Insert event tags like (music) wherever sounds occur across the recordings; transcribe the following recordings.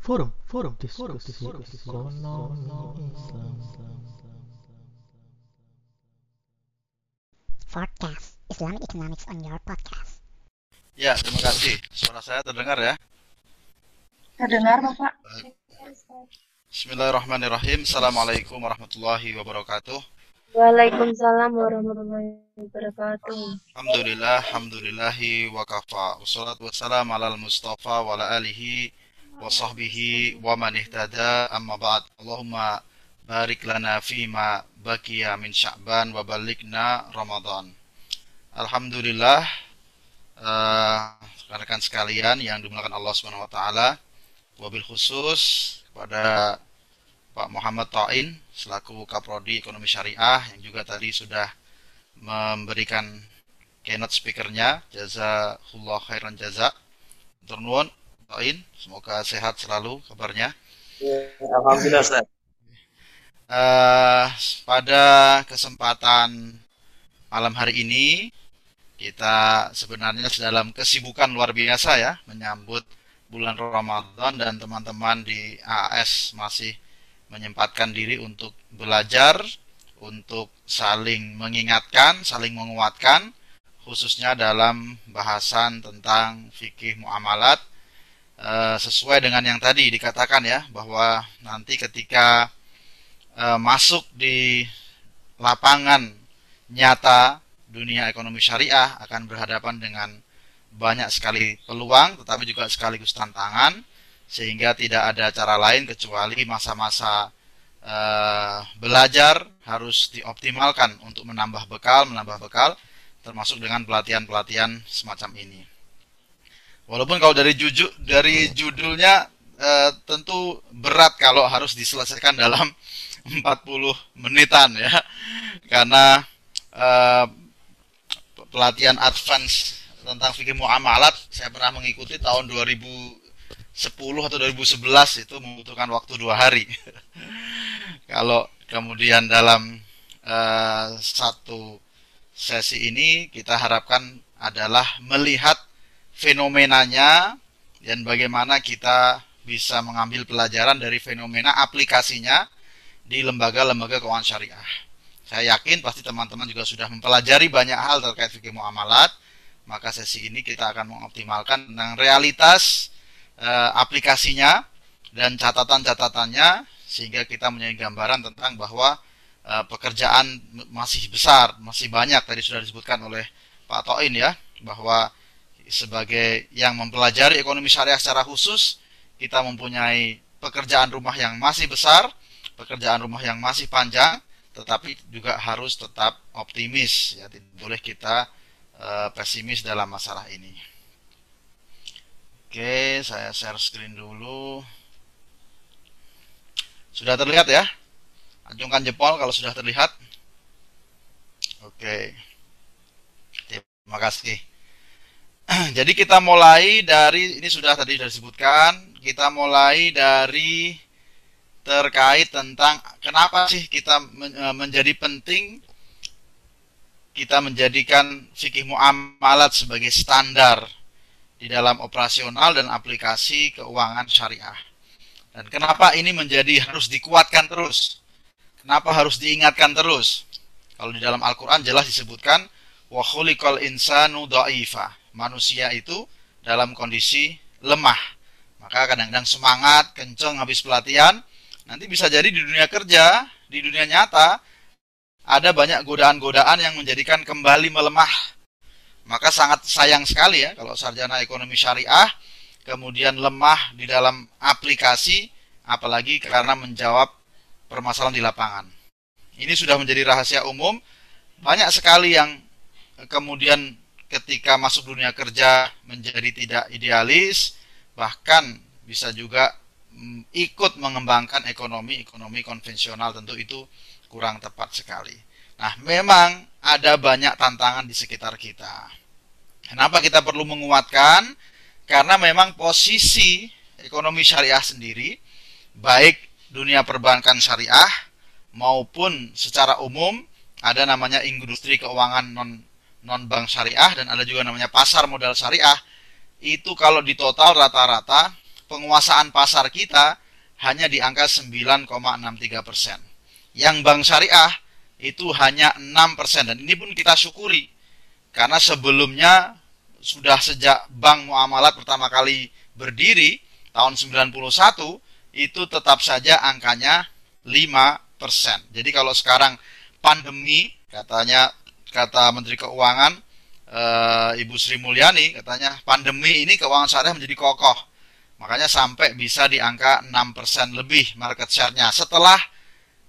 Forum, forum, diskusi ekonomi Islam. Forecast Islamic Economics on your podcast. Ya, terima kasih. Suara saya terdengar ya? Terdengar Bapak? Bismillahirrahmanirrahim. Assalamualaikum warahmatullahi wabarakatuh. Waalaikumsalam warahmatullahi wabarakatuh. Alhamdulillah, alhamdulillahi wa kafa. Wassalatu wassalamu ala al-mustafa wa ala alihi wa sahbihi wa man ihtada amma ba'd. Allahumma barik lana fima baqiya min sya'ban wa balikna Ramadan. Alhamdulillah, eh, rekan-rekan sekalian yang dimuliakan Allah Subhanahu wa taala, wabil khusus kepada Pak Muhammad Ta'in selaku Kaprodi Ekonomi Syariah yang juga tadi sudah memberikan keynote speakernya jazakallah khairan jaza Turnuan Ta'in semoga sehat selalu kabarnya. Alhamdulillah Ustaz. Eh, pada kesempatan malam hari ini kita sebenarnya dalam kesibukan luar biasa ya menyambut bulan Ramadan dan teman-teman di AS masih menyempatkan diri untuk belajar, untuk saling mengingatkan, saling menguatkan, khususnya dalam bahasan tentang fikih muamalat, eh, sesuai dengan yang tadi dikatakan ya, bahwa nanti ketika eh, masuk di lapangan nyata dunia ekonomi syariah akan berhadapan dengan banyak sekali peluang, tetapi juga sekaligus tantangan sehingga tidak ada cara lain kecuali masa-masa uh, belajar harus dioptimalkan untuk menambah bekal, menambah bekal, termasuk dengan pelatihan-pelatihan semacam ini. Walaupun kalau dari jujur dari judulnya uh, tentu berat kalau harus diselesaikan dalam (laughs) 40 menitan ya, karena uh, pelatihan advance tentang fikih muamalat saya pernah mengikuti tahun 2000 10 atau 2011 itu membutuhkan waktu dua hari. (laughs) Kalau kemudian dalam uh, satu sesi ini kita harapkan adalah melihat fenomenanya dan bagaimana kita bisa mengambil pelajaran dari fenomena aplikasinya di lembaga-lembaga keuangan syariah. Saya yakin pasti teman-teman juga sudah mempelajari banyak hal terkait fikih muamalat, maka sesi ini kita akan mengoptimalkan tentang realitas uh, aplikasinya dan catatan-catatannya sehingga kita mempunyai gambaran tentang bahwa uh, pekerjaan masih besar, masih banyak tadi sudah disebutkan oleh Pak Toin ya bahwa sebagai yang mempelajari ekonomi syariah secara khusus kita mempunyai pekerjaan rumah yang masih besar, pekerjaan rumah yang masih panjang, tetapi juga harus tetap optimis ya tidak boleh kita uh, pesimis dalam masalah ini. Oke, saya share screen dulu. Sudah terlihat ya? Acungkan jempol kalau sudah terlihat. Oke. Terima kasih. (clears throat) Jadi kita mulai dari ini sudah tadi sudah disebutkan, kita mulai dari terkait tentang kenapa sih kita menjadi penting kita menjadikan fikih muamalat sebagai standar di dalam operasional dan aplikasi keuangan syariah. Dan kenapa ini menjadi harus dikuatkan terus? Kenapa harus diingatkan terus? Kalau di dalam Al-Qur'an jelas disebutkan wa khuliqal insanu dha'ifa. Manusia itu dalam kondisi lemah. Maka kadang-kadang semangat, kenceng habis pelatihan, nanti bisa jadi di dunia kerja, di dunia nyata ada banyak godaan-godaan yang menjadikan kembali melemah maka sangat sayang sekali ya kalau sarjana ekonomi syariah kemudian lemah di dalam aplikasi apalagi karena menjawab permasalahan di lapangan. Ini sudah menjadi rahasia umum. Banyak sekali yang kemudian ketika masuk dunia kerja menjadi tidak idealis, bahkan bisa juga mm, ikut mengembangkan ekonomi ekonomi konvensional tentu itu kurang tepat sekali. Nah, memang ada banyak tantangan di sekitar kita. Kenapa kita perlu menguatkan? Karena memang posisi ekonomi syariah sendiri, baik dunia perbankan syariah maupun secara umum ada namanya industri keuangan non non bank syariah dan ada juga namanya pasar modal syariah. Itu kalau di total rata-rata penguasaan pasar kita hanya di angka 9,63 persen. Yang bank syariah itu hanya 6 persen dan ini pun kita syukuri karena sebelumnya sudah sejak bank muamalat pertama kali berdiri tahun 91 itu tetap saja angkanya 5 persen. Jadi kalau sekarang pandemi katanya kata Menteri Keuangan e, Ibu Sri Mulyani katanya pandemi ini keuangan syariah menjadi kokoh. Makanya sampai bisa di angka 6% lebih market share-nya setelah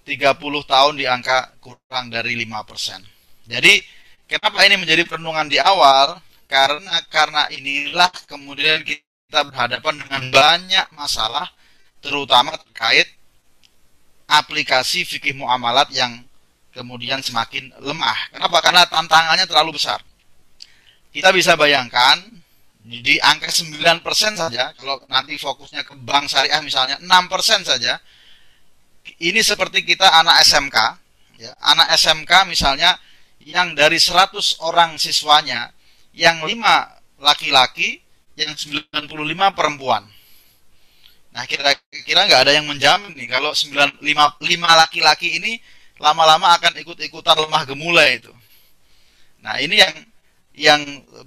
30 tahun di angka kurang dari 5%. Jadi kenapa ini menjadi perenungan di awal? Karena karena inilah kemudian kita berhadapan dengan banyak masalah terutama terkait aplikasi fikih muamalat yang kemudian semakin lemah. Kenapa? Karena tantangannya terlalu besar. Kita bisa bayangkan di angka 9% saja kalau nanti fokusnya ke bank syariah misalnya 6% saja ini seperti kita anak SMK ya anak SMK misalnya yang dari 100 orang siswanya yang 5 laki-laki yang 95 perempuan nah kira-kira nggak ada yang menjamin nih kalau 9, 5, 5 laki-laki ini lama-lama akan ikut-ikutan lemah gemulai itu nah ini yang yang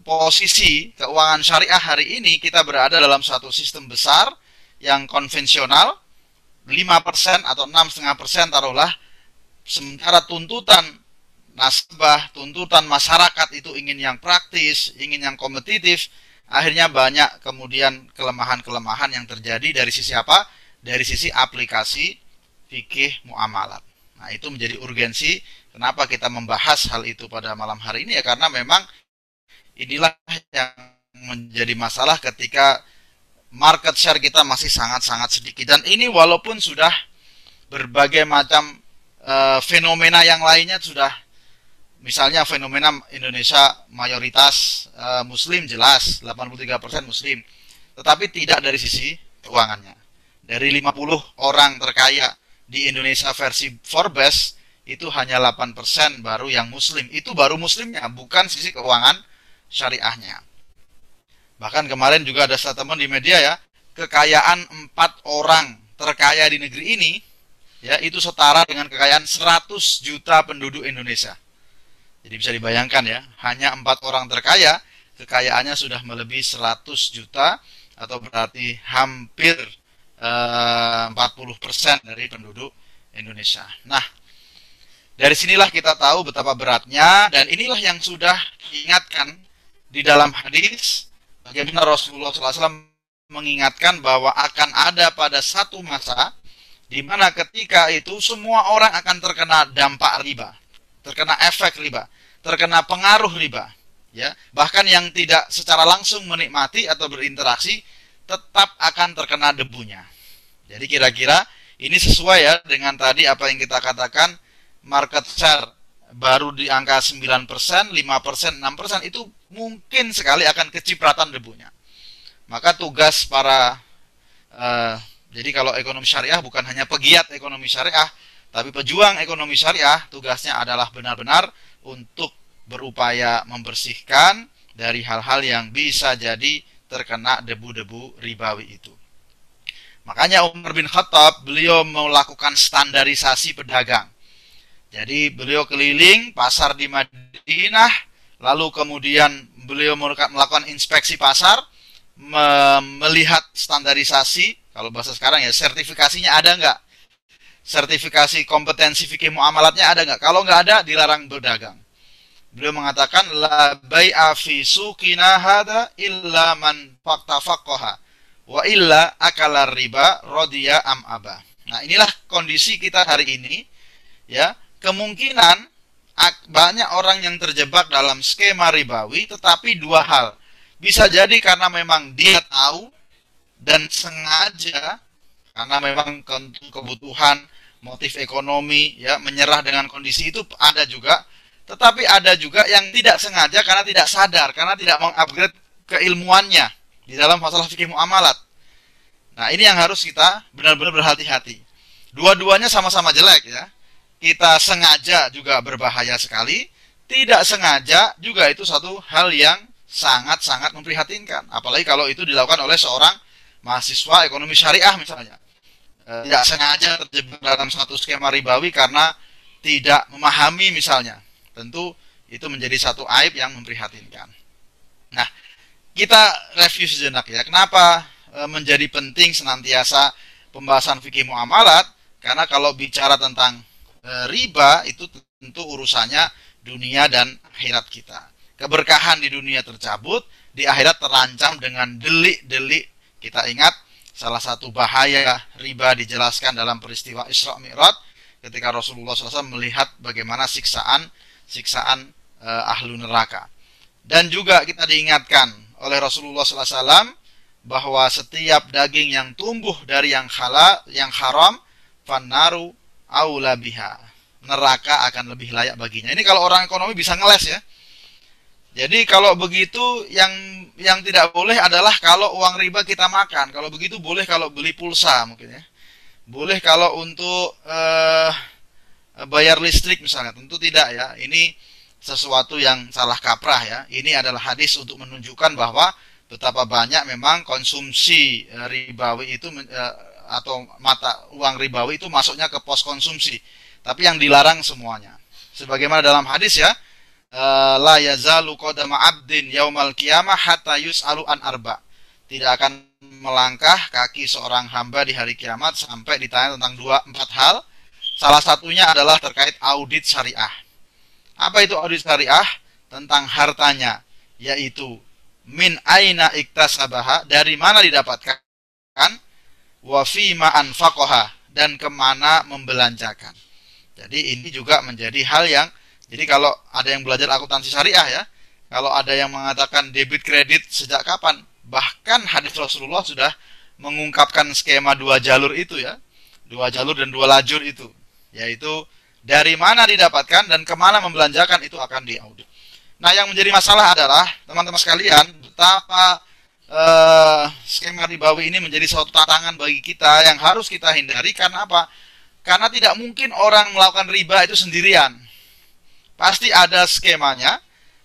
posisi keuangan syariah hari ini kita berada dalam satu sistem besar yang konvensional 5% atau 6,5% taruhlah sementara tuntutan nasabah, tuntutan masyarakat itu ingin yang praktis, ingin yang kompetitif, akhirnya banyak kemudian kelemahan-kelemahan yang terjadi dari sisi apa? Dari sisi aplikasi fikih muamalat. Nah, itu menjadi urgensi kenapa kita membahas hal itu pada malam hari ini ya karena memang inilah yang menjadi masalah ketika market share kita masih sangat-sangat sedikit. Dan ini walaupun sudah berbagai macam uh, fenomena yang lainnya sudah misalnya fenomena Indonesia mayoritas uh, muslim jelas 83% muslim. Tetapi tidak dari sisi keuangannya. Dari 50 orang terkaya di Indonesia versi Forbes itu hanya 8% baru yang muslim itu baru muslimnya bukan sisi keuangan syariahnya. Bahkan kemarin juga ada statement di media ya, kekayaan empat orang terkaya di negeri ini ya itu setara dengan kekayaan 100 juta penduduk Indonesia. Jadi bisa dibayangkan ya, hanya empat orang terkaya kekayaannya sudah melebihi 100 juta atau berarti hampir 40% dari penduduk Indonesia. Nah, dari sinilah kita tahu betapa beratnya dan inilah yang sudah diingatkan di dalam hadis bagaimana Rasulullah SAW mengingatkan bahwa akan ada pada satu masa di mana ketika itu semua orang akan terkena dampak riba, terkena efek riba, terkena pengaruh riba, ya. Bahkan yang tidak secara langsung menikmati atau berinteraksi tetap akan terkena debunya. Jadi kira-kira ini sesuai ya dengan tadi apa yang kita katakan market share baru di angka 9%, 5%, 6% itu mungkin sekali akan kecipratan debunya. Maka tugas para uh, jadi kalau ekonomi syariah bukan hanya pegiat ekonomi syariah, tapi pejuang ekonomi syariah tugasnya adalah benar-benar untuk berupaya membersihkan dari hal-hal yang bisa jadi terkena debu-debu ribawi itu. Makanya Umar bin Khattab beliau melakukan standarisasi pedagang. Jadi beliau keliling pasar di Madinah, lalu kemudian beliau melakukan inspeksi pasar, melihat standarisasi, kalau bahasa sekarang ya sertifikasinya ada nggak? Sertifikasi kompetensi fikih muamalatnya ada nggak? Kalau nggak ada, dilarang berdagang. Beliau mengatakan la bai'a fi suqina hada illa man wa illa akala riba rodiya am aba. Nah, inilah kondisi kita hari ini ya. Kemungkinan banyak orang yang terjebak dalam skema ribawi tetapi dua hal. Bisa jadi karena memang dia tahu dan sengaja karena memang kebutuhan motif ekonomi ya menyerah dengan kondisi itu ada juga. Tetapi ada juga yang tidak sengaja karena tidak sadar karena tidak mengupgrade keilmuannya di dalam masalah fikih muamalat nah ini yang harus kita benar-benar berhati-hati dua-duanya sama-sama jelek ya kita sengaja juga berbahaya sekali, tidak sengaja juga itu satu hal yang sangat-sangat memprihatinkan. Apalagi kalau itu dilakukan oleh seorang mahasiswa ekonomi syariah misalnya e, tidak sengaja terjebak dalam satu skema ribawi karena tidak memahami misalnya. Tentu itu menjadi satu aib yang memprihatinkan. Nah, kita review sejenak ya. Kenapa e, menjadi penting senantiasa pembahasan fikih muamalat? Karena kalau bicara tentang e, riba itu tentu urusannya dunia dan akhirat kita. Keberkahan di dunia tercabut, di akhirat terancam dengan delik-delik. Kita ingat salah satu bahaya riba dijelaskan dalam peristiwa Isra Mi'raj ketika Rasulullah SAW melihat bagaimana siksaan siksaan e, ahlu neraka. Dan juga kita diingatkan oleh Rasulullah SAW bahwa setiap daging yang tumbuh dari yang halal, yang haram, fanaru aula biha. Neraka akan lebih layak baginya. Ini kalau orang ekonomi bisa ngeles ya. Jadi kalau begitu yang yang tidak boleh adalah kalau uang riba kita makan. Kalau begitu boleh kalau beli pulsa mungkin ya. Boleh kalau untuk uh, bayar listrik misalnya, tentu tidak ya. Ini sesuatu yang salah kaprah ya. Ini adalah hadis untuk menunjukkan bahwa betapa banyak memang konsumsi eh, ribawi itu uh, atau mata uang ribawi itu masuknya ke pos konsumsi. Tapi yang dilarang semuanya. Sebagaimana dalam hadis ya, la yazalu qadama abdin yaumal qiyamah hatta yus'alu an arba. Tidak akan melangkah kaki seorang hamba di hari kiamat sampai ditanya tentang dua empat hal. Salah satunya adalah terkait audit syariah. Apa itu audit syariah? Tentang hartanya, yaitu min aina iktasabaha, dari mana didapatkan, wa fima anfaqaha, dan ke mana membelanjakan. Jadi ini juga menjadi hal yang, jadi kalau ada yang belajar akuntansi syariah ya, kalau ada yang mengatakan debit kredit sejak kapan, Bahkan hadis Rasulullah sudah mengungkapkan skema dua jalur itu ya. Dua jalur dan dua lajur itu. Yaitu dari mana didapatkan dan ke mana membelanjakan itu akan diaudit. Nah yang menjadi masalah adalah teman-teman sekalian betapa uh, skema ribawi ini menjadi suatu tantangan bagi kita yang harus kita hindari karena apa? Karena tidak mungkin orang melakukan riba itu sendirian. Pasti ada skemanya,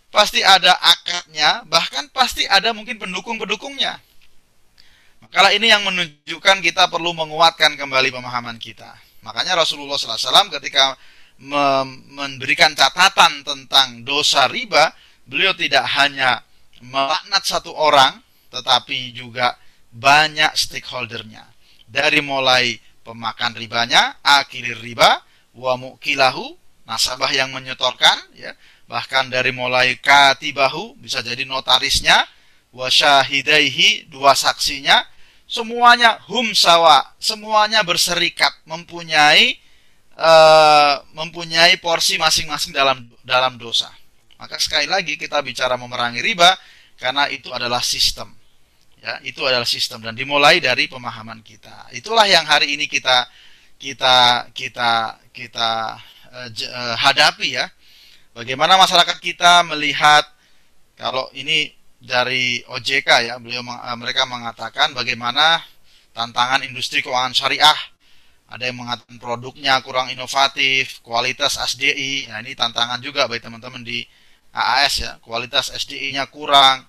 pasti ada akadnya, bahkan pasti ada mungkin pendukung-pendukungnya. Maka ini yang menunjukkan kita perlu menguatkan kembali pemahaman kita. Makanya Rasulullah SAW ketika memberikan catatan tentang dosa riba, beliau tidak hanya melaknat satu orang, tetapi juga banyak stakeholdernya. Dari mulai pemakan ribanya, akilir riba, wa mukilahu, nasabah yang menyetorkan, ya, bahkan dari mulai katibahu bisa jadi notarisnya wasyahidaihi dua saksinya semuanya hum sawa semuanya berserikat mempunyai uh, mempunyai porsi masing-masing dalam dalam dosa. Maka sekali lagi kita bicara memerangi riba karena itu adalah sistem. Ya itu adalah sistem dan dimulai dari pemahaman kita. Itulah yang hari ini kita kita kita kita uh, uh, hadapi ya. Bagaimana masyarakat kita melihat kalau ini dari OJK ya, beliau eh, mereka mengatakan bagaimana tantangan industri keuangan syariah. Ada yang mengatakan produknya kurang inovatif, kualitas SDI. Nah, ini tantangan juga bagi teman-teman di AAS ya, kualitas SDI-nya kurang,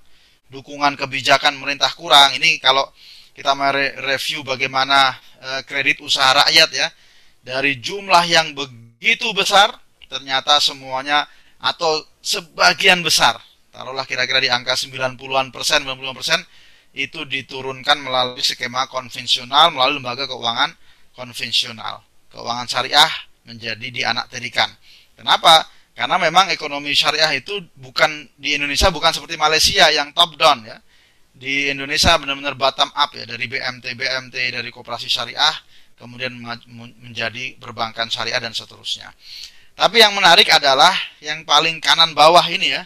dukungan kebijakan pemerintah kurang. Ini kalau kita mereview bagaimana eh, kredit usaha rakyat ya, dari jumlah yang begitu besar ternyata semuanya atau sebagian besar, taruhlah kira-kira di angka 90-an persen, 90 persen, itu diturunkan melalui skema konvensional, melalui lembaga keuangan konvensional. Keuangan syariah menjadi di anak terikan. Kenapa? Karena memang ekonomi syariah itu bukan di Indonesia bukan seperti Malaysia yang top down ya. Di Indonesia benar-benar bottom up ya dari BMT BMT dari koperasi syariah kemudian menjadi perbankan syariah dan seterusnya. Tapi yang menarik adalah yang paling kanan bawah ini ya.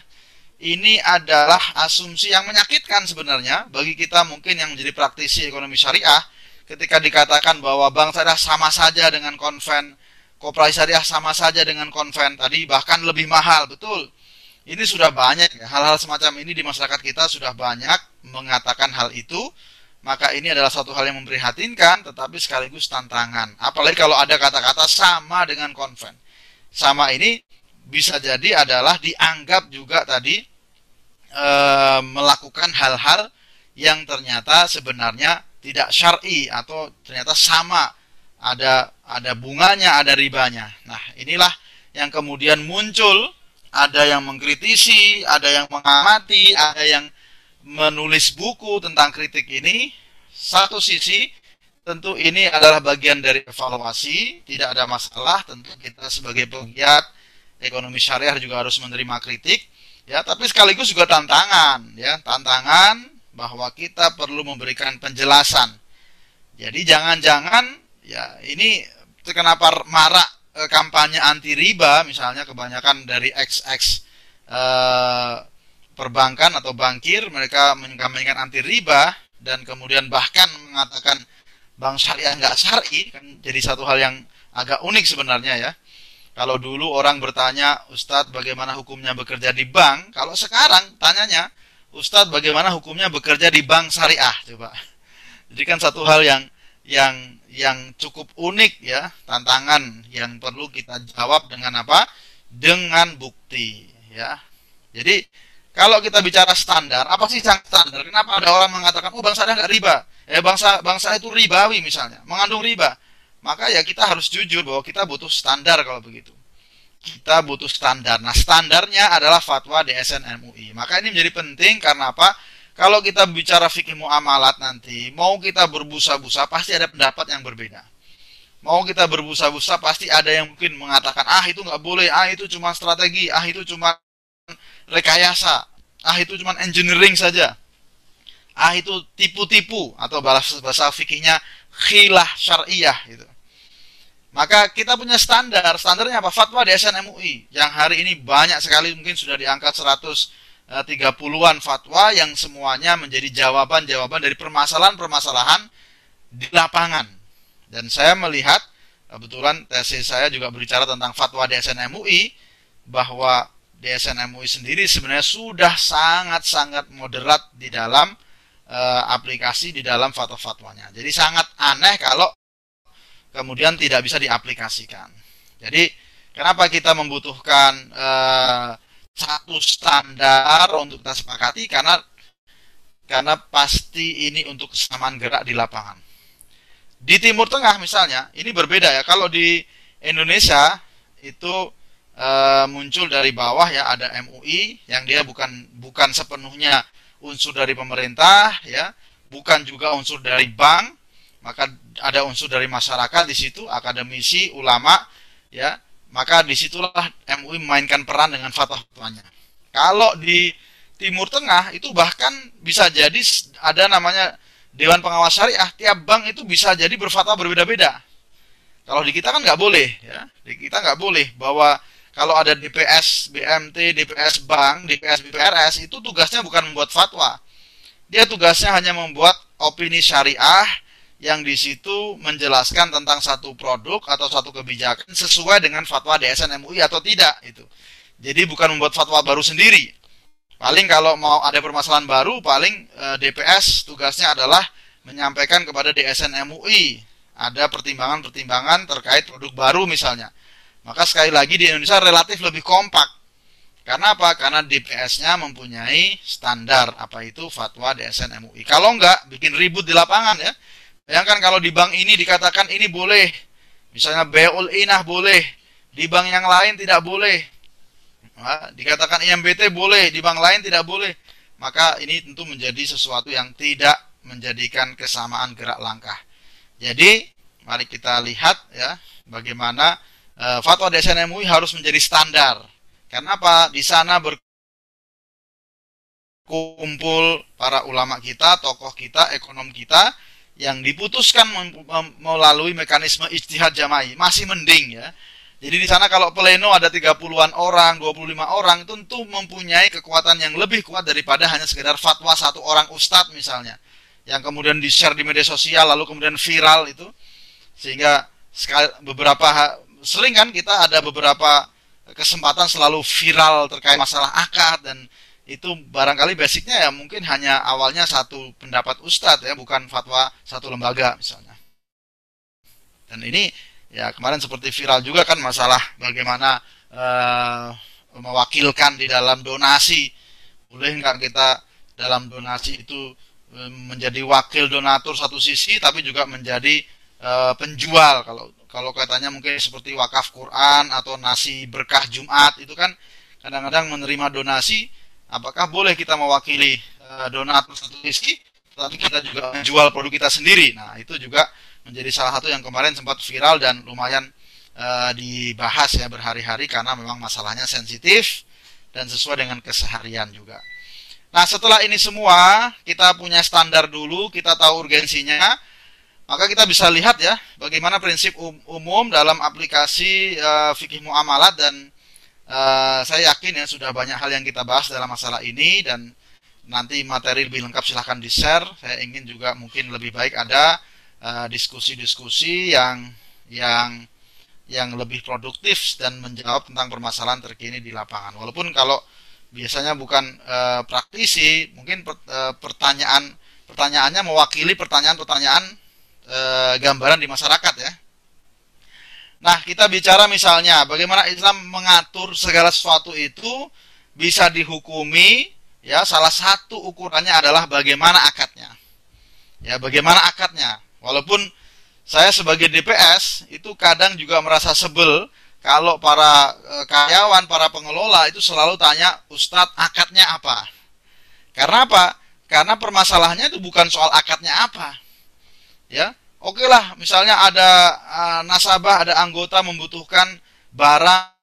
Ini adalah asumsi yang menyakitkan sebenarnya bagi kita mungkin yang menjadi praktisi ekonomi syariah ketika dikatakan bahwa bank syariah sama saja dengan konven, koperasi syariah sama saja dengan konven tadi bahkan lebih mahal, betul. Ini sudah banyak ya, hal-hal semacam ini di masyarakat kita sudah banyak mengatakan hal itu maka ini adalah suatu hal yang memprihatinkan tetapi sekaligus tantangan. Apalagi kalau ada kata-kata sama dengan konven sama ini bisa jadi adalah dianggap juga tadi e, melakukan hal-hal yang ternyata sebenarnya tidak syar'i atau ternyata sama ada ada bunganya, ada ribanya. Nah, inilah yang kemudian muncul ada yang mengkritisi, ada yang mengamati, ada yang menulis buku tentang kritik ini. Satu sisi tentu ini adalah bagian dari evaluasi, tidak ada masalah, tentu kita sebagai pegiat ekonomi syariah juga harus menerima kritik, ya, tapi sekaligus juga tantangan, ya, tantangan bahwa kita perlu memberikan penjelasan. Jadi jangan-jangan ya ini kenapa marak e, kampanye anti riba misalnya kebanyakan dari XX e, perbankan atau bankir mereka mengkampanyekan anti riba dan kemudian bahkan mengatakan bank syariah nggak syari kan jadi satu hal yang agak unik sebenarnya ya. Kalau dulu orang bertanya, Ustadz bagaimana hukumnya bekerja di bank? Kalau sekarang tanyanya, Ustadz bagaimana hukumnya bekerja di bank syariah? Coba. Jadi kan satu hal yang yang yang cukup unik ya tantangan yang perlu kita jawab dengan apa? Dengan bukti ya. Jadi kalau kita bicara standar apa sih standar? Kenapa ada orang mengatakan oh bangsa ada nggak riba? Eh bangsa bangsa itu ribawi misalnya mengandung riba maka ya kita harus jujur bahwa kita butuh standar kalau begitu kita butuh standar. Nah, standarnya adalah fatwa DSN MUI. Maka ini menjadi penting karena apa? Kalau kita bicara fikih muamalat nanti, mau kita berbusa-busa pasti ada pendapat yang berbeda. Mau kita berbusa-busa pasti ada yang mungkin mengatakan, ah itu nggak boleh, ah itu cuma strategi, ah itu cuma rekayasa, ah itu cuma engineering saja. Ah itu tipu-tipu atau bahasa bahasa fikihnya khilah syariah gitu. Maka kita punya standar, standarnya apa? Fatwa DSN MUI yang hari ini banyak sekali mungkin sudah diangkat 130-an fatwa yang semuanya menjadi jawaban-jawaban dari permasalahan-permasalahan di lapangan. Dan saya melihat kebetulan tesis saya juga berbicara tentang fatwa DSN MUI bahwa DSN MUI sendiri sebenarnya sudah sangat-sangat moderat di dalam e, aplikasi di dalam fatwa-fatwanya. Jadi sangat aneh kalau kemudian tidak bisa diaplikasikan. Jadi kenapa kita membutuhkan uh, satu standar untuk kita sepakati karena karena pasti ini untuk kesamaan gerak di lapangan. Di Timur Tengah misalnya, ini berbeda ya. Kalau di Indonesia itu e, muncul dari bawah ya ada MUI yang dia bukan bukan sepenuhnya unsur dari pemerintah ya, bukan juga unsur dari bank, maka ada unsur dari masyarakat di situ, akademisi, ulama, ya, maka di situlah MUI memainkan peran dengan fatwa-fatwanya. Kalau di Timur Tengah itu bahkan bisa jadi ada namanya Dewan Pengawas Syariah, tiap bank itu bisa jadi berfatwa berbeda-beda. Kalau di kita kan nggak boleh, ya, di kita nggak boleh bahwa kalau ada DPS BMT, DPS Bank, DPS BPRS itu tugasnya bukan membuat fatwa. Dia tugasnya hanya membuat opini syariah yang di situ menjelaskan tentang satu produk atau satu kebijakan sesuai dengan fatwa DSN MUI atau tidak itu. Jadi bukan membuat fatwa baru sendiri. Paling kalau mau ada permasalahan baru, paling eh, DPS tugasnya adalah menyampaikan kepada DSN MUI ada pertimbangan-pertimbangan terkait produk baru misalnya. Maka sekali lagi di Indonesia relatif lebih kompak. Karena apa? Karena DPS-nya mempunyai standar apa itu fatwa DSN MUI. Kalau enggak, bikin ribut di lapangan ya Bayangkan kalau di bank ini dikatakan ini boleh, misalnya Beul Inah boleh, di bank yang lain tidak boleh. Nah, dikatakan IMBT boleh, di bank lain tidak boleh. Maka ini tentu menjadi sesuatu yang tidak menjadikan kesamaan gerak langkah. Jadi, mari kita lihat ya bagaimana e, fatwa DSN MUI harus menjadi standar. Karena apa? Di sana berkumpul para ulama kita, tokoh kita, ekonom kita yang diputuskan melalui mekanisme ijtihad jama'i masih mending ya. Jadi di sana kalau pleno ada 30-an orang, 25 orang tentu mempunyai kekuatan yang lebih kuat daripada hanya sekedar fatwa satu orang ustadz misalnya. Yang kemudian di-share di media sosial lalu kemudian viral itu. Sehingga beberapa sering kan kita ada beberapa kesempatan selalu viral terkait masalah akad dan itu barangkali basicnya ya mungkin hanya awalnya satu pendapat ustadz ya bukan fatwa satu lembaga misalnya. Dan ini ya kemarin seperti viral juga kan masalah bagaimana uh, mewakilkan di dalam donasi. Boleh nggak kita dalam donasi itu eh, menjadi wakil donatur satu sisi tapi juga menjadi uh, penjual? Kalau kalau katanya mungkin seperti wakaf Quran atau nasi berkah Jumat itu kan kadang-kadang menerima donasi apakah boleh kita mewakili uh, donatur satu sisi tapi kita juga menjual produk kita sendiri nah itu juga menjadi salah satu yang kemarin sempat viral dan lumayan uh, dibahas ya berhari-hari karena memang masalahnya sensitif dan sesuai dengan keseharian juga. Nah, setelah ini semua, kita punya standar dulu, kita tahu urgensinya, maka kita bisa lihat ya, bagaimana prinsip um, umum dalam aplikasi uh, fikih muamalat dan uh, saya yakin ya sudah banyak hal yang kita bahas dalam masalah ini dan nanti materi lebih lengkap silahkan di-share. Saya ingin juga mungkin lebih baik ada eh, diskusi-diskusi uh, yang yang yang lebih produktif dan menjawab tentang permasalahan terkini di lapangan. Walaupun kalau biasanya bukan e, praktisi, mungkin per, e, pertanyaan pertanyaannya mewakili pertanyaan-pertanyaan gambaran di masyarakat ya. Nah, kita bicara misalnya bagaimana Islam mengatur segala sesuatu itu bisa dihukumi ya salah satu ukurannya adalah bagaimana akadnya. Ya, bagaimana akadnya. Walaupun saya sebagai DPS itu kadang juga merasa sebel kalau para e, karyawan, para pengelola itu selalu tanya, Ustadz akadnya apa? Karena apa? Karena permasalahannya itu bukan soal akadnya apa. Ya, oke lah, misalnya ada uh, nasabah, ada anggota membutuhkan barang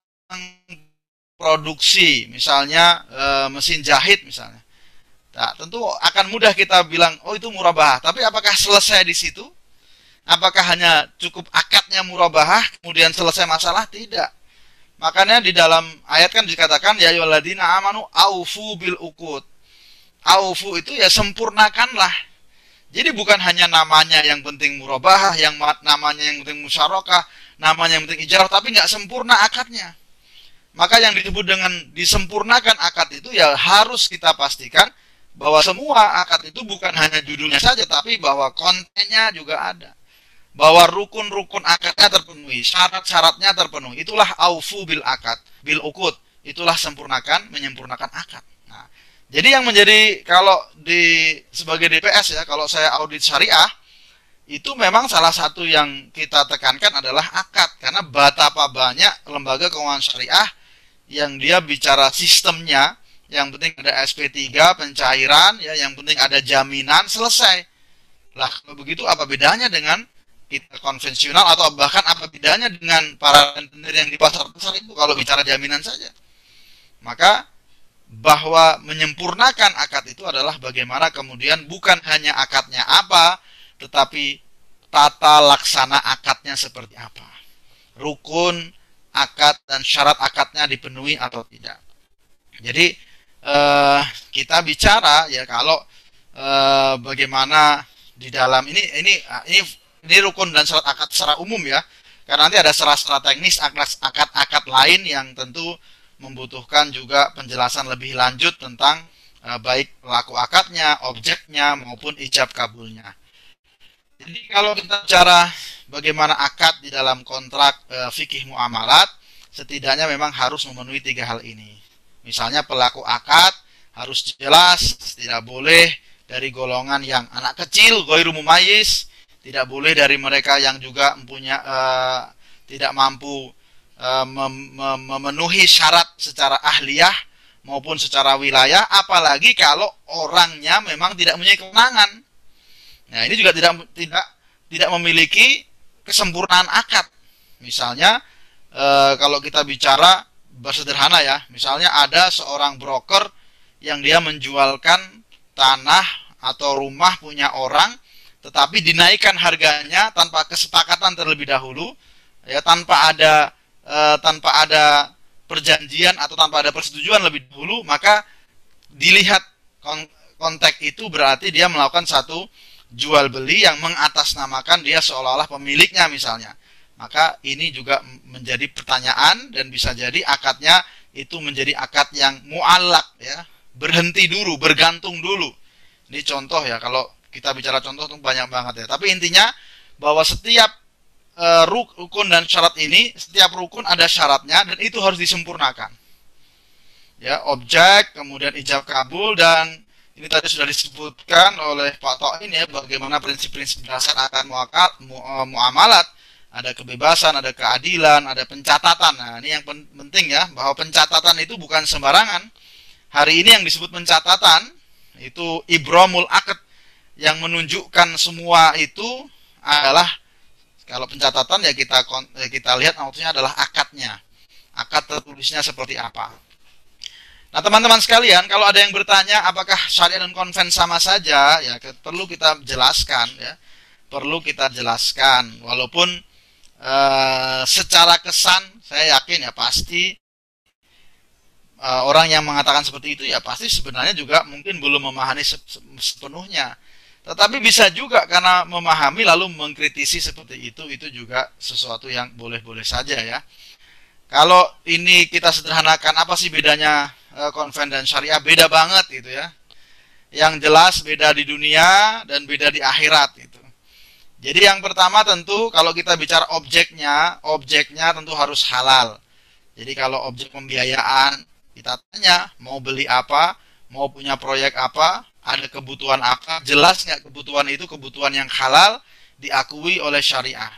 produksi, misalnya uh, mesin jahit misalnya. Nah, tentu akan mudah kita bilang, oh itu murabah. Tapi apakah selesai di situ? Apakah hanya cukup akadnya murabahah kemudian selesai masalah? Tidak. Makanya di dalam ayat kan dikatakan ya ayyuhalladzina amanu aufu bil ukut. Aufu itu ya sempurnakanlah. Jadi bukan hanya namanya yang penting murabahah, yang namanya yang penting musyarakah, namanya yang penting ijarah, tapi nggak sempurna akadnya. Maka yang disebut dengan disempurnakan akad itu ya harus kita pastikan bahwa semua akad itu bukan hanya judulnya saja, tapi bahwa kontennya juga ada bahwa rukun-rukun akadnya terpenuhi, syarat-syaratnya terpenuhi. Itulah aufu bil akad, bil ukut. Itulah sempurnakan, menyempurnakan akad. Jadi yang menjadi kalau di sebagai DPS ya, kalau saya audit syariah, itu memang salah satu yang kita tekankan adalah akad karena betapa banyak lembaga keuangan syariah yang dia bicara sistemnya, yang penting ada SP3 pencairan ya, yang penting ada jaminan selesai. Lah, kalau begitu apa bedanya dengan kita konvensional atau bahkan apa bedanya dengan para rentenir yang di pasar besar itu kalau bicara jaminan saja. Maka bahwa menyempurnakan akad itu adalah bagaimana kemudian bukan hanya akadnya apa, tetapi tata laksana akadnya seperti apa. Rukun, akad, dan syarat akadnya dipenuhi atau tidak. Jadi eh, kita bicara ya kalau eh, bagaimana di dalam ini ini ini ini rukun dan syarat akad secara umum ya. Karena nanti ada syarat-syarat teknis akad-akad lain yang tentu membutuhkan juga penjelasan lebih lanjut tentang uh, baik pelaku akadnya, objeknya maupun ijab kabulnya. Jadi kalau kita bicara bagaimana akad di dalam kontrak uh, fikih muamalat, setidaknya memang harus memenuhi tiga hal ini. Misalnya pelaku akad harus jelas, tidak boleh dari golongan yang anak kecil, goiru mumayis, tidak boleh dari mereka yang juga mempunyai uh, tidak mampu uh, mem mem memenuhi syarat secara ahliyah maupun secara wilayah apalagi kalau orangnya memang tidak mempunyai kewenangan. Nah, ini juga tidak tidak tidak memiliki kesempurnaan akad. Misalnya uh, kalau kita bicara bersederhana ya, misalnya ada seorang broker yang dia menjualkan tanah atau rumah punya orang tetapi dinaikkan harganya tanpa kesepakatan terlebih dahulu ya tanpa ada e, tanpa ada perjanjian atau tanpa ada persetujuan lebih dahulu maka dilihat kon konteks itu berarti dia melakukan satu jual beli yang mengatasnamakan dia seolah-olah pemiliknya misalnya. Maka ini juga menjadi pertanyaan dan bisa jadi akadnya itu menjadi akad yang mualak ya. Berhenti dulu bergantung dulu. Ini contoh ya kalau kita bicara contoh itu banyak banget ya. Tapi intinya bahwa setiap uh, rukun dan syarat ini, setiap rukun ada syaratnya dan itu harus disempurnakan. Ya, objek, kemudian ijab kabul dan ini tadi sudah disebutkan oleh Pak Toin ya bagaimana prinsip-prinsip dasar akan muakat, mu, uh, muamalat ada kebebasan, ada keadilan, ada pencatatan. Nah, ini yang penting ya, bahwa pencatatan itu bukan sembarangan. Hari ini yang disebut pencatatan itu ibromul akad yang menunjukkan semua itu adalah kalau pencatatan ya kita ya kita lihat maksudnya adalah akadnya. Akad tertulisnya seperti apa. Nah, teman-teman sekalian, kalau ada yang bertanya apakah syariah dan konven sama saja, ya perlu kita jelaskan ya. Perlu kita jelaskan walaupun uh, secara kesan saya yakin ya pasti uh, orang yang mengatakan seperti itu ya pasti sebenarnya juga mungkin belum memahami sepenuhnya. Tetapi bisa juga karena memahami lalu mengkritisi seperti itu itu juga sesuatu yang boleh-boleh saja ya. Kalau ini kita sederhanakan apa sih bedanya uh, konven dan syariah? Beda banget gitu ya. Yang jelas beda di dunia dan beda di akhirat gitu. Jadi yang pertama tentu kalau kita bicara objeknya, objeknya tentu harus halal. Jadi kalau objek pembiayaan kita tanya mau beli apa, mau punya proyek apa, ada kebutuhan apa, jelas nggak kebutuhan itu kebutuhan yang halal diakui oleh syariah.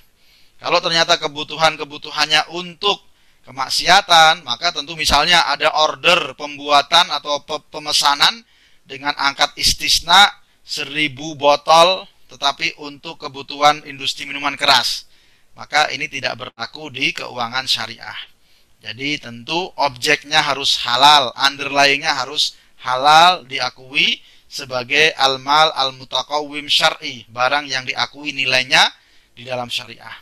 Kalau ternyata kebutuhan-kebutuhannya untuk kemaksiatan, maka tentu misalnya ada order pembuatan atau pemesanan dengan angkat istisna seribu botol tetapi untuk kebutuhan industri minuman keras. Maka ini tidak berlaku di keuangan syariah. Jadi tentu objeknya harus halal, underlyingnya harus halal diakui sebagai al-mal al-mutakawim syar'i, barang yang diakui nilainya di dalam syariah.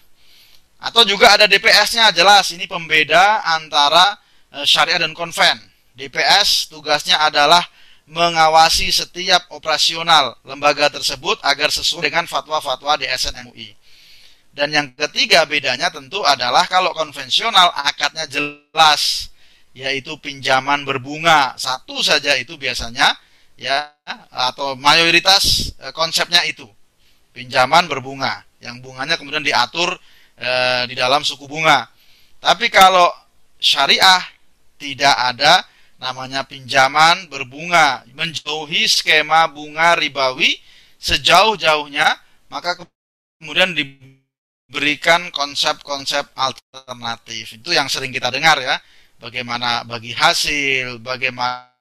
Atau juga ada DPS-nya jelas ini pembeda antara eh, syariah dan konven. DPS tugasnya adalah mengawasi setiap operasional lembaga tersebut agar sesuai dengan fatwa-fatwa DSN MUI. Dan yang ketiga bedanya tentu adalah kalau konvensional akadnya jelas yaitu pinjaman berbunga satu saja itu biasanya ya atau mayoritas e, konsepnya itu pinjaman berbunga yang bunganya kemudian diatur e, di dalam suku bunga. Tapi kalau syariah tidak ada namanya pinjaman berbunga, menjauhi skema bunga ribawi sejauh-jauhnya, maka kemudian diberikan konsep-konsep alternatif. Itu yang sering kita dengar ya. Bagaimana bagi hasil, bagaimana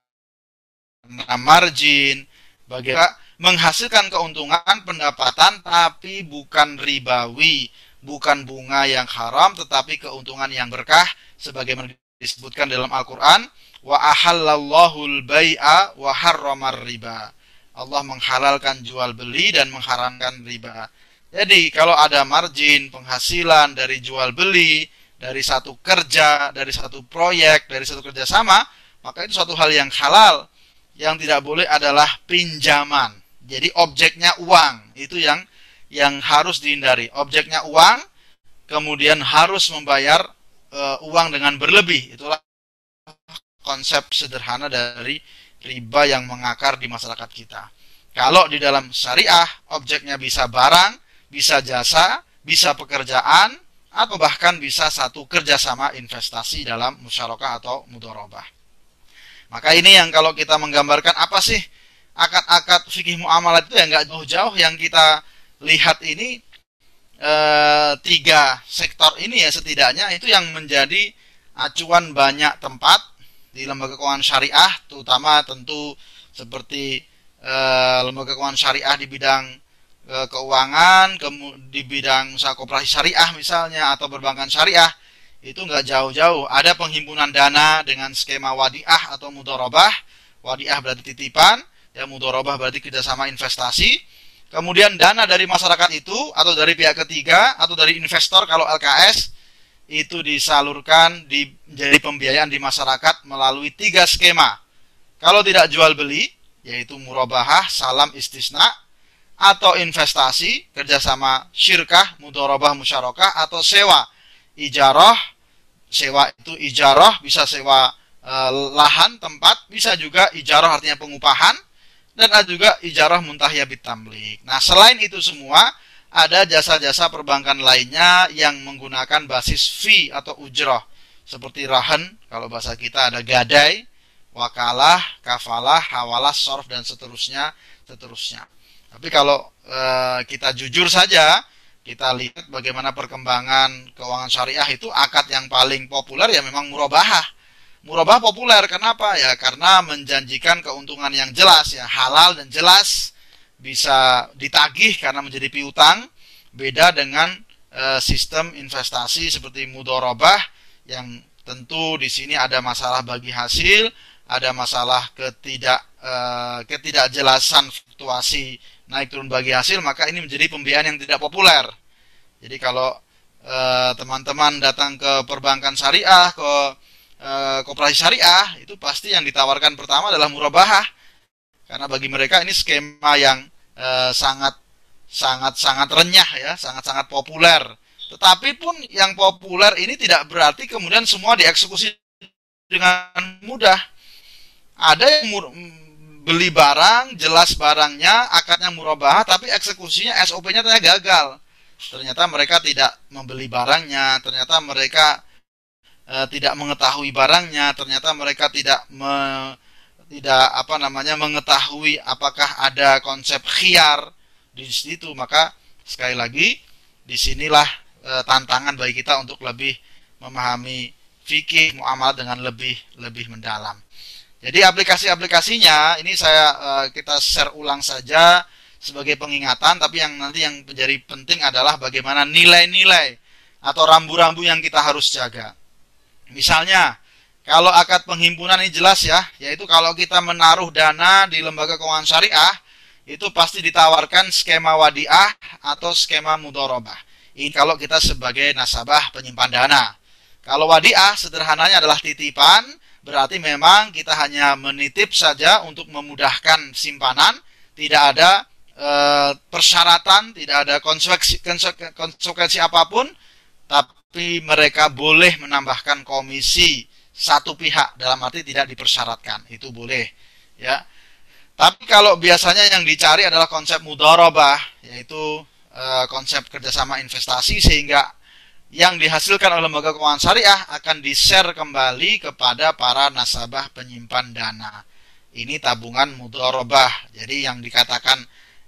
margin, bagaimana menghasilkan keuntungan pendapatan tapi bukan ribawi, bukan bunga yang haram tetapi keuntungan yang berkah sebagaimana disebutkan dalam Al-Qur'an wa ahallallahu al-bai'a wa harramar riba. Allah menghalalkan jual beli dan mengharamkan riba. Jadi kalau ada margin penghasilan dari jual beli, dari satu kerja, dari satu proyek, dari satu kerjasama, maka itu suatu hal yang halal. Yang tidak boleh adalah pinjaman. Jadi objeknya uang, itu yang yang harus dihindari. Objeknya uang, kemudian harus membayar uh, uang dengan berlebih. Itulah konsep sederhana dari riba yang mengakar di masyarakat kita. Kalau di dalam syariah, objeknya bisa barang, bisa jasa, bisa pekerjaan, atau bahkan bisa satu kerjasama investasi dalam musyarakah atau mudorobah. Maka ini yang kalau kita menggambarkan apa sih akad-akad fikih muamalat itu yang nggak jauh-jauh yang kita lihat ini e, tiga sektor ini ya setidaknya itu yang menjadi acuan banyak tempat di lembaga keuangan syariah, terutama tentu seperti e, lembaga keuangan syariah di bidang e, keuangan, di bidang syariah misalnya atau perbankan syariah, itu nggak jauh-jauh. Ada penghimpunan dana dengan skema wadiah atau mudorobah. Wadiah berarti titipan, ya mudorobah berarti kerjasama investasi. Kemudian dana dari masyarakat itu atau dari pihak ketiga atau dari investor kalau LKS itu disalurkan di, menjadi pembiayaan di masyarakat melalui tiga skema. Kalau tidak jual beli, yaitu murabahah, salam istisna, atau investasi, kerjasama syirkah, mudorobah, musyarakah, atau sewa, ijarah, sewa itu ijarah, bisa sewa e, lahan, tempat, bisa juga ijarah artinya pengupahan, dan ada juga ijarah muntahya bitamlik. Nah, selain itu semua, ada jasa-jasa perbankan lainnya yang menggunakan basis fee atau ujrah seperti rahan kalau bahasa kita ada gadai wakalah, kafalah, hawalah, sorf dan seterusnya, seterusnya. Tapi kalau e, kita jujur saja, kita lihat bagaimana perkembangan keuangan syariah itu akad yang paling populer ya memang murabahah. Murabah populer kenapa? Ya karena menjanjikan keuntungan yang jelas ya, halal dan jelas bisa ditagih karena menjadi piutang, beda dengan e, sistem investasi seperti mudorobah yang tentu di sini ada masalah bagi hasil, ada masalah ketidak e, ketidakjelasan fluktuasi naik turun bagi hasil, maka ini menjadi pembiayaan yang tidak populer. Jadi kalau eh, teman-teman datang ke perbankan syariah, ke e, koperasi syariah, itu pasti yang ditawarkan pertama adalah murabahah. Karena bagi mereka ini skema yang e, sangat sangat sangat renyah ya, sangat sangat populer. Tetapi pun yang populer ini tidak berarti kemudian semua dieksekusi dengan mudah. Ada yang beli barang, jelas barangnya, akadnya murabah, tapi eksekusinya SOP-nya ternyata gagal. Ternyata mereka tidak membeli barangnya, ternyata mereka e, tidak mengetahui barangnya, ternyata mereka tidak me, tidak apa namanya mengetahui apakah ada konsep khiar di situ. Maka sekali lagi di sinilah e, tantangan bagi kita untuk lebih memahami fikih muamalah dengan lebih lebih mendalam. Jadi aplikasi-aplikasinya ini saya uh, kita share ulang saja sebagai pengingatan, tapi yang nanti yang menjadi penting adalah bagaimana nilai-nilai atau rambu-rambu yang kita harus jaga. Misalnya, kalau akad penghimpunan ini jelas ya, yaitu kalau kita menaruh dana di lembaga keuangan syariah, itu pasti ditawarkan skema wadiah atau skema mudorobah. Ini kalau kita sebagai nasabah penyimpan dana. Kalau wadiah sederhananya adalah titipan, berarti memang kita hanya menitip saja untuk memudahkan simpanan, tidak ada e, persyaratan, tidak ada konsekuensi, konsekuensi apa pun, tapi mereka boleh menambahkan komisi satu pihak. Dalam arti tidak dipersyaratkan, itu boleh, ya. Tapi kalau biasanya yang dicari adalah konsep mudharabah, yaitu e, konsep kerjasama investasi sehingga yang dihasilkan oleh lembaga keuangan syariah akan di-share kembali kepada para nasabah penyimpan dana. Ini tabungan mudharabah. Jadi yang dikatakan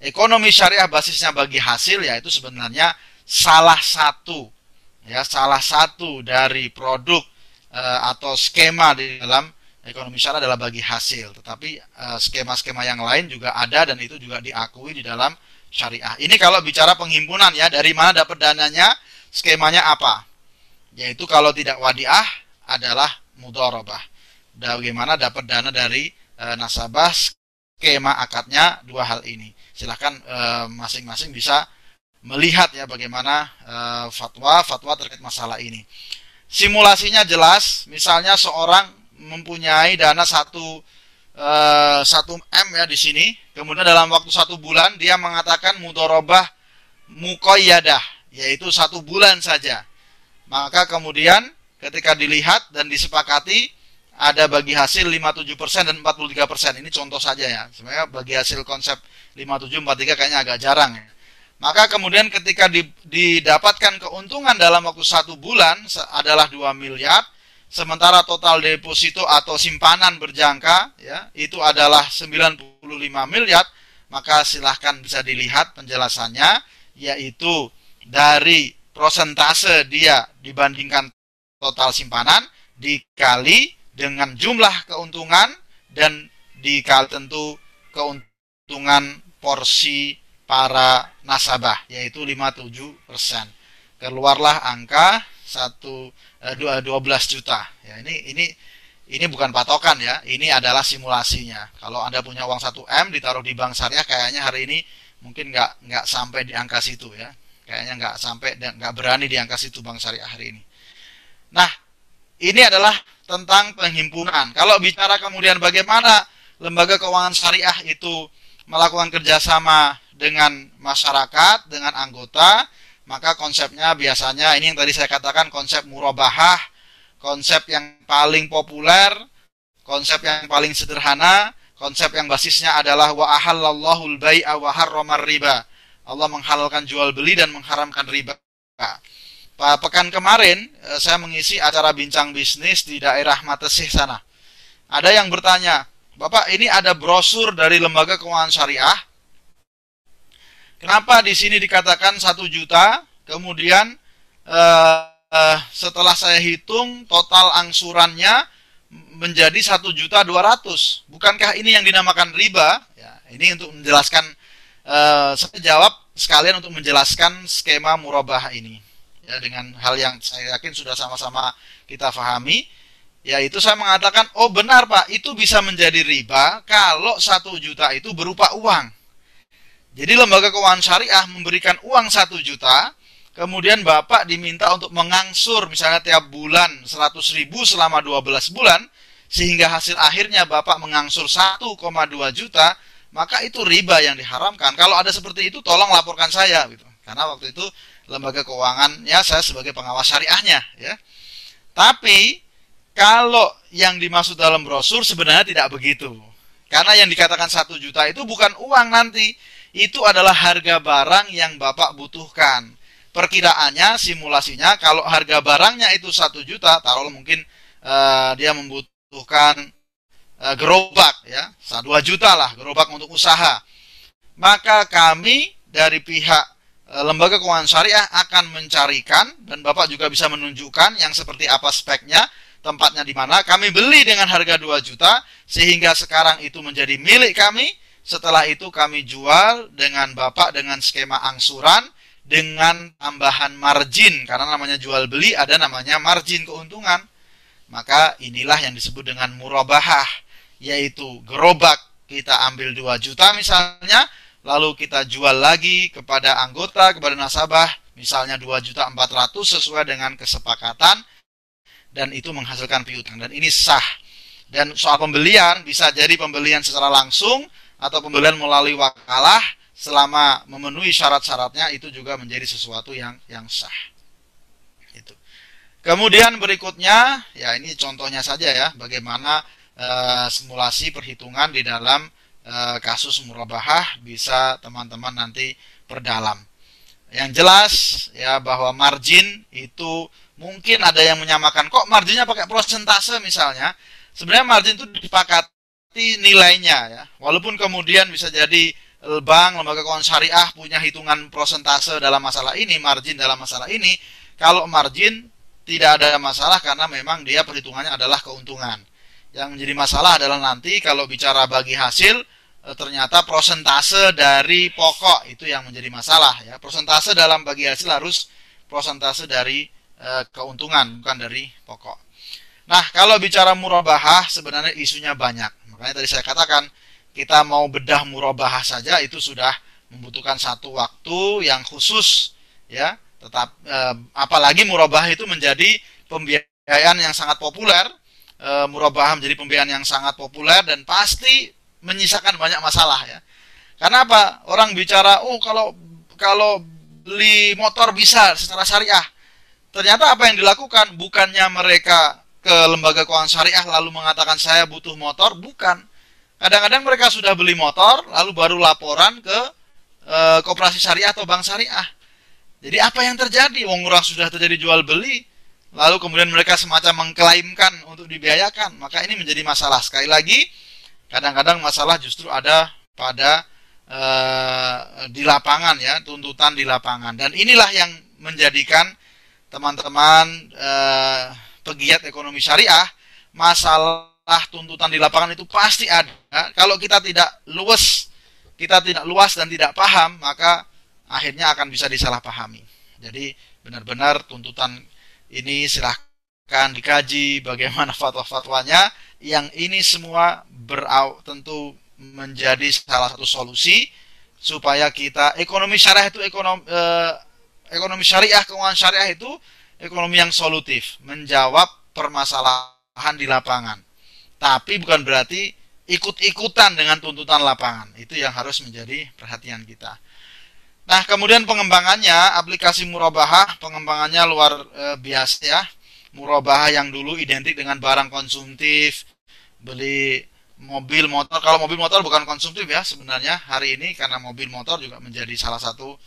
ekonomi syariah basisnya bagi hasil yaitu sebenarnya salah satu ya salah satu dari produk e, atau skema di dalam ekonomi syariah adalah bagi hasil. Tetapi eh, skema-skema yang lain juga ada dan itu juga diakui di dalam syariah. Ini kalau bicara penghimpunan ya, dari mana dapat dananya? Skemanya apa? Yaitu kalau tidak wadiah adalah mudharabah. Bagaimana dapat dana dari e, nasabah skema akadnya dua hal ini. Silahkan eh, masing-masing e, bisa melihat ya bagaimana e, fatwa fatwa terkait masalah ini. Simulasinya jelas, misalnya seorang mempunyai dana satu satu m ya di sini, kemudian dalam waktu satu bulan dia mengatakan mudorobah mukoyadah yaitu satu bulan saja. Maka kemudian ketika dilihat dan disepakati ada bagi hasil 57% dan 43%. Ini contoh saja ya. Sebenarnya bagi hasil konsep 57 43 kayaknya agak jarang ya. Maka kemudian ketika didapatkan keuntungan dalam waktu satu bulan adalah 2 miliar, sementara total deposito atau simpanan berjangka ya itu adalah 95 miliar, maka silahkan bisa dilihat penjelasannya yaitu dari prosentase dia dibandingkan total simpanan dikali dengan jumlah keuntungan dan dikali tentu keuntungan porsi para nasabah yaitu 57%. Keluarlah angka 1 12 eh, juta. Ya, ini ini ini bukan patokan ya, ini adalah simulasinya. Kalau Anda punya uang 1 M ditaruh di bank syariah kayaknya hari ini mungkin nggak nggak sampai di angka situ ya. Kayaknya nggak sampai dan nggak berani di angka situ Bank Syariah hari ini. Nah, ini adalah tentang penghimpunan. Kalau bicara kemudian bagaimana lembaga keuangan syariah itu melakukan kerjasama dengan masyarakat, dengan anggota, maka konsepnya biasanya ini yang tadi saya katakan konsep murabahah, konsep yang paling populer, konsep yang paling sederhana, konsep yang basisnya adalah wa ahallallahu al-bai'a wa harramar riba. Allah menghalalkan jual beli dan mengharamkan riba. Pekan kemarin eh, saya mengisi acara bincang bisnis di daerah Matesih sana. ada yang bertanya, Bapak ini ada brosur dari lembaga keuangan syariah. Kenapa di sini dikatakan satu juta, kemudian eh, eh, setelah saya hitung total angsurannya menjadi satu juta dua ratus. Bukankah ini yang dinamakan riba? Ya, ini untuk menjelaskan. Eh, saya jawab sekalian untuk menjelaskan skema murabah ini. Ya dengan hal yang saya yakin sudah sama-sama kita pahami yaitu saya mengatakan oh benar pak itu bisa menjadi riba kalau satu juta itu berupa uang. Jadi lembaga keuangan syariah memberikan uang satu juta kemudian bapak diminta untuk mengangsur misalnya tiap bulan 100 ribu selama 12 bulan sehingga hasil akhirnya bapak mengangsur 1,2 juta maka itu riba yang diharamkan kalau ada seperti itu tolong laporkan saya gitu karena waktu itu lembaga keuangannya saya sebagai pengawas syariahnya ya. Tapi kalau yang dimaksud dalam brosur sebenarnya tidak begitu. Karena yang dikatakan satu juta itu bukan uang nanti, itu adalah harga barang yang Bapak butuhkan. Perkiraannya, simulasinya, kalau harga barangnya itu satu juta, taruh mungkin uh, dia membutuhkan uh, gerobak, ya, dua juta lah gerobak untuk usaha. Maka kami dari pihak Eh, lembaga keuangan syariah akan mencarikan dan Bapak juga bisa menunjukkan yang seperti apa speknya, tempatnya di mana. Kami beli dengan harga 2 juta sehingga sekarang itu menjadi milik kami. Setelah itu kami jual dengan Bapak dengan skema angsuran dengan tambahan margin karena namanya jual beli ada namanya margin keuntungan. Maka inilah yang disebut dengan murabahah yaitu gerobak kita ambil 2 juta misalnya lalu kita jual lagi kepada anggota, kepada nasabah, misalnya 2.400 sesuai dengan kesepakatan dan itu menghasilkan piutang dan ini sah. Dan soal pembelian bisa jadi pembelian secara langsung atau pembelian melalui wakalah selama memenuhi syarat-syaratnya itu juga menjadi sesuatu yang yang sah. Itu. Kemudian berikutnya ya ini contohnya saja ya bagaimana e, simulasi perhitungan di dalam Eh, kasus murabahah bisa teman-teman nanti perdalam. Yang jelas ya bahwa margin itu mungkin ada yang menyamakan kok marginnya pakai prosentase misalnya. Sebenarnya margin itu disepakati nilainya ya. Walaupun kemudian bisa jadi bank, lembaga keuangan syariah punya hitungan prosentase dalam masalah ini, margin dalam masalah ini. Kalau margin tidak ada masalah karena memang dia perhitungannya adalah keuntungan. Yang menjadi masalah adalah nanti kalau bicara bagi hasil e, ternyata prosentase dari pokok itu yang menjadi masalah ya. Prosentase dalam bagi hasil harus prosentase dari e, keuntungan bukan dari pokok. Nah, kalau bicara murabahah sebenarnya isunya banyak. Makanya tadi saya katakan kita mau bedah murabahah saja itu sudah membutuhkan satu waktu yang khusus ya. Tetap e, apalagi murabahah itu menjadi pembiayaan yang sangat populer e, murabahah menjadi pembiayaan yang sangat populer dan pasti menyisakan banyak masalah ya. Karena apa? Orang bicara, oh kalau kalau beli motor bisa secara syariah. Ternyata apa yang dilakukan bukannya mereka ke lembaga keuangan syariah lalu mengatakan saya butuh motor, bukan. Kadang-kadang mereka sudah beli motor lalu baru laporan ke e, koperasi syariah atau bank syariah. Jadi apa yang terjadi? Wong orang sudah terjadi jual beli, lalu kemudian mereka semacam mengklaimkan untuk dibiayakan, maka ini menjadi masalah. Sekali lagi, kadang-kadang masalah justru ada pada uh, di lapangan ya tuntutan di lapangan. Dan inilah yang menjadikan teman-teman uh, pegiat ekonomi syariah masalah tuntutan di lapangan itu pasti ada. Kalau kita tidak luas kita tidak luas dan tidak paham maka akhirnya akan bisa disalahpahami. Jadi benar-benar tuntutan ini silahkan dikaji bagaimana (laughs) fatwa-fatwanya. Yang ini semua berau tentu menjadi salah satu solusi supaya kita ekonomi syariah itu ekonomi eh, ekonomi syariah keuangan syariah itu ekonomi yang solutif menjawab permasalahan di lapangan. Tapi bukan berarti ikut-ikutan dengan tuntutan lapangan. Itu yang harus menjadi perhatian kita nah kemudian pengembangannya aplikasi murabahah pengembangannya luar e, biasa ya. Murabahah yang dulu identik dengan barang konsumtif beli mobil motor. Kalau mobil motor bukan konsumtif ya sebenarnya hari ini karena mobil motor juga menjadi salah satu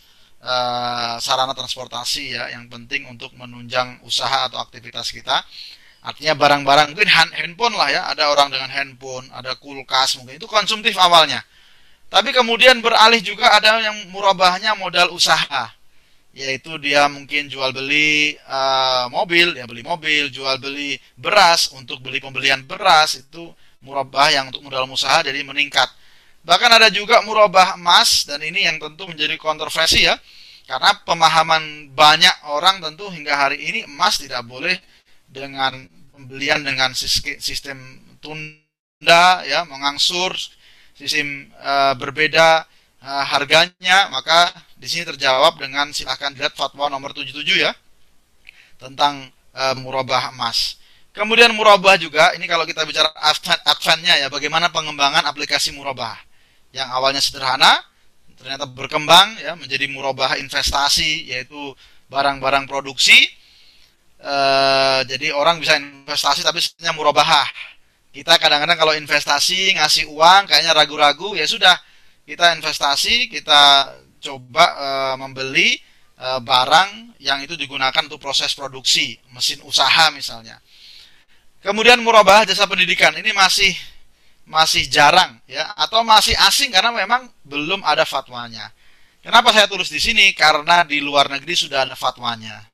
uh, sarana transportasi ya yang penting untuk menunjang usaha atau aktivitas kita. Artinya barang-barang mungkin handphone lah ya, ada orang dengan handphone, ada kulkas mungkin. Itu konsumtif awalnya. Tapi kemudian beralih juga ada yang murabahnya modal usaha yaitu dia mungkin jual beli uh, mobil, ya beli mobil, jual beli beras untuk beli pembelian beras itu murabah yang untuk modal usaha jadi meningkat. Bahkan ada juga murabah emas dan ini yang tentu menjadi kontroversi ya. Karena pemahaman banyak orang tentu hingga hari ini emas tidak boleh dengan pembelian dengan sistem tunda ya, mengangsur sistem uh, berbeda uh, harganya, maka di sini terjawab dengan silahkan lihat fatwa nomor 77 ya tentang e, murabah emas. Kemudian murabah juga, ini kalau kita bicara advance-nya ya, bagaimana pengembangan aplikasi murabah. Yang awalnya sederhana, ternyata berkembang ya menjadi murabah investasi, yaitu barang-barang produksi. E, jadi orang bisa investasi tapi sebenarnya murabah. Kita kadang-kadang kalau investasi ngasih uang kayaknya ragu-ragu, ya sudah kita investasi, kita coba uh, membeli uh, barang yang itu digunakan untuk proses produksi, mesin usaha misalnya. Kemudian murabah jasa pendidikan ini masih masih jarang ya atau masih asing karena memang belum ada fatwanya. Kenapa saya tulis di sini? Karena di luar negeri sudah ada fatwanya.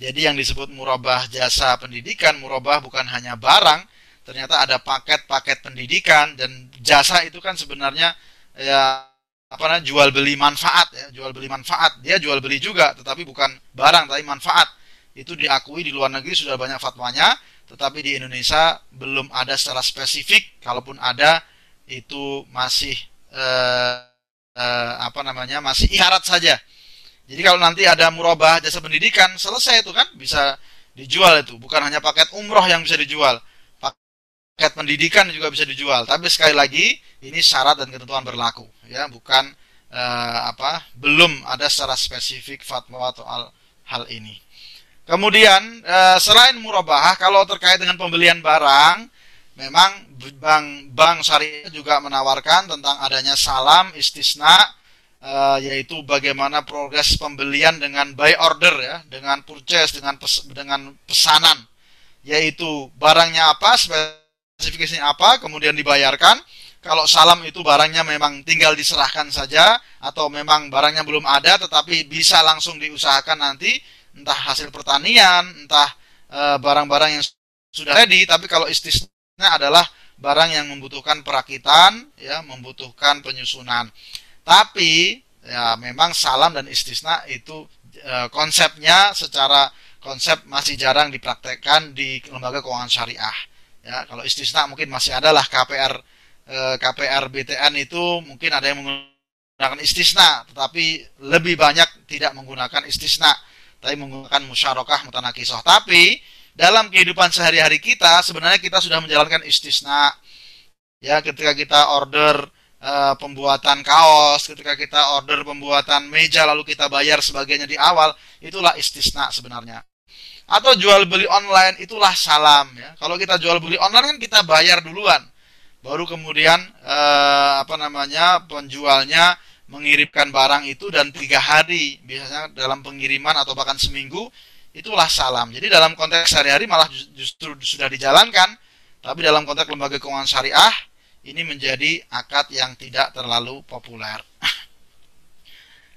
Jadi yang disebut murabah jasa pendidikan, murabah bukan hanya barang, ternyata ada paket-paket pendidikan dan jasa itu kan sebenarnya ya apa namanya jual beli manfaat ya jual beli manfaat. Dia jual beli juga tetapi bukan barang tapi manfaat. Itu diakui di luar negeri sudah banyak fatwanya tetapi di Indonesia belum ada secara spesifik. Kalaupun ada itu masih eh, eh, apa namanya masih isyarat saja. Jadi kalau nanti ada murabah jasa pendidikan selesai itu kan bisa dijual itu. Bukan hanya paket umroh yang bisa dijual paket pendidikan juga bisa dijual. Tapi sekali lagi ini syarat dan ketentuan berlaku ya. Bukan uh, apa belum ada secara spesifik fatwa atau hal, hal ini. Kemudian uh, selain murabahah kalau terkait dengan pembelian barang memang bank bank syariah juga menawarkan tentang adanya salam istisna uh, yaitu bagaimana progres pembelian dengan buy order ya. Dengan purchase dengan pes, dengan pesanan. Yaitu barangnya apa spesifikasinya apa kemudian dibayarkan kalau salam itu barangnya memang tinggal diserahkan saja atau memang barangnya belum ada tetapi bisa langsung diusahakan nanti entah hasil pertanian, entah eh, barang-barang e, yang sudah ready tapi kalau istisna adalah barang yang membutuhkan perakitan ya, membutuhkan penyusunan. Tapi ya memang salam dan istisna itu e, konsepnya secara konsep masih jarang dipraktekkan di lembaga keuangan syariah. Ya, kalau istisna mungkin masih adalah KPR Eh, KPR BTN itu mungkin ada yang menggunakan istisna, tetapi lebih banyak tidak menggunakan istisna, tapi menggunakan musyarakah mutanakisoh. Tapi dalam kehidupan sehari-hari kita sebenarnya kita sudah menjalankan istisna. Ya, ketika kita order e, pembuatan kaos, ketika kita order pembuatan meja lalu kita bayar sebagainya di awal, itulah istisna sebenarnya. Atau jual beli online itulah salam ya. Kalau kita jual beli online kan kita bayar duluan baru kemudian eh, apa namanya penjualnya mengirimkan barang itu dan tiga hari biasanya dalam pengiriman atau bahkan seminggu itulah salam. Jadi dalam konteks sehari-hari malah justru sudah dijalankan, tapi dalam konteks lembaga keuangan syariah ini menjadi akad yang tidak terlalu populer.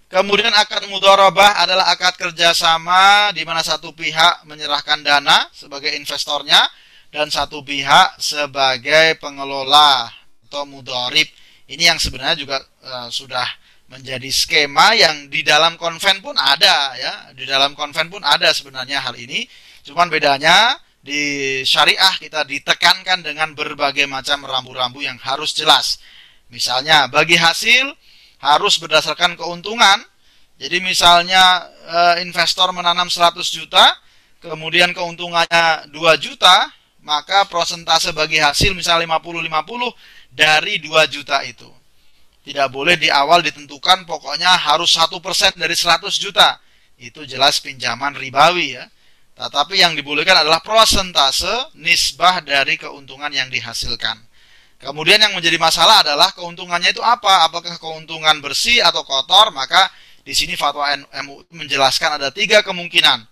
Kemudian akad mudharabah adalah akad kerjasama di mana satu pihak menyerahkan dana sebagai investornya dan satu pihak sebagai pengelola atau mudorib. Ini yang sebenarnya juga uh, sudah menjadi skema yang di dalam konven pun ada ya. Di dalam konven pun ada sebenarnya hal ini. Cuman bedanya di syariah kita ditekankan dengan berbagai macam rambu-rambu yang harus jelas. Misalnya bagi hasil harus berdasarkan keuntungan. Jadi misalnya uh, investor menanam 100 juta, kemudian keuntungannya 2 juta, maka prosentase bagi hasil misalnya 50-50 dari 2 juta itu. Tidak boleh di awal ditentukan pokoknya harus 1% dari 100 juta. Itu jelas pinjaman ribawi ya. Tetapi yang dibolehkan adalah prosentase nisbah dari keuntungan yang dihasilkan. Kemudian yang menjadi masalah adalah keuntungannya itu apa? Apakah keuntungan bersih atau kotor? Maka di sini fatwa MU menjelaskan ada tiga kemungkinan.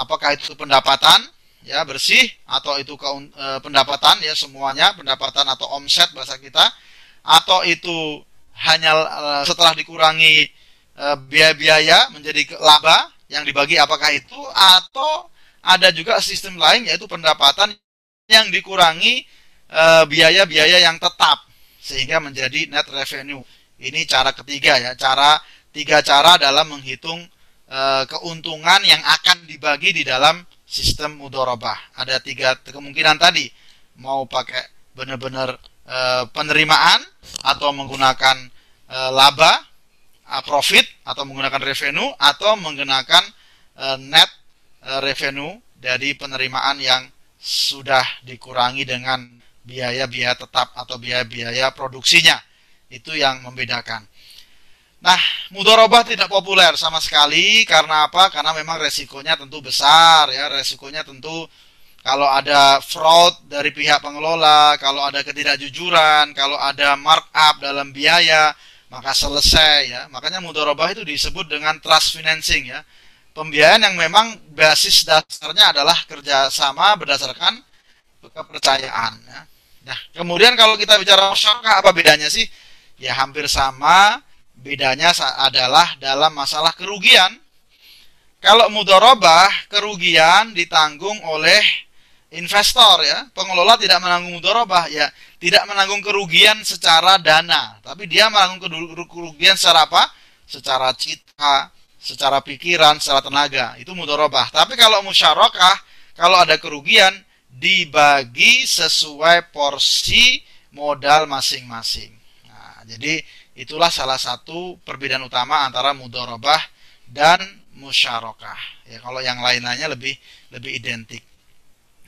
Apakah itu pendapatan ya bersih atau itu eh, pendapatan ya semuanya pendapatan atau omset bahasa kita atau itu hanya eh, setelah dikurangi eh, biaya-biaya menjadi laba yang dibagi apakah itu atau ada juga sistem lain yaitu pendapatan yang dikurangi biaya-biaya yang tetap sehingga menjadi net revenue. Ini cara ketiga ya, cara tiga cara dalam menghitung keuntungan yang akan dibagi di dalam sistem mudorobah. Ada tiga kemungkinan tadi. Mau pakai benar-benar e, penerimaan atau menggunakan laba, profit atau menggunakan revenue atau menggunakan net revenue dari penerimaan yang sudah dikurangi dengan biaya-biaya tetap atau biaya-biaya produksinya. Itu yang membedakan. Nah, mudorobah tidak populer sama sekali karena apa? Karena memang resikonya tentu besar ya. Resikonya tentu kalau ada fraud dari pihak pengelola, kalau ada ketidakjujuran, kalau ada markup dalam biaya, maka selesai ya. Makanya mudorobah itu disebut dengan trust financing ya. Pembiayaan yang memang basis dasarnya adalah kerjasama berdasarkan kepercayaan. Ya. Nah, kemudian kalau kita bicara masyarakat apa bedanya sih? Ya hampir sama Bedanya adalah dalam masalah kerugian. Kalau mudorobah, kerugian ditanggung oleh investor ya. Pengelola tidak menanggung mudorobah ya, tidak menanggung kerugian secara dana, tapi dia menanggung kerugian secara apa? Secara cita, secara pikiran, secara tenaga. Itu mudorobah. Tapi kalau musyarakah, kalau ada kerugian dibagi sesuai porsi modal masing-masing. Nah, jadi Itulah salah satu perbedaan utama antara mudorobah dan musyarakah. Ya, kalau yang lain-lainnya lebih lebih identik.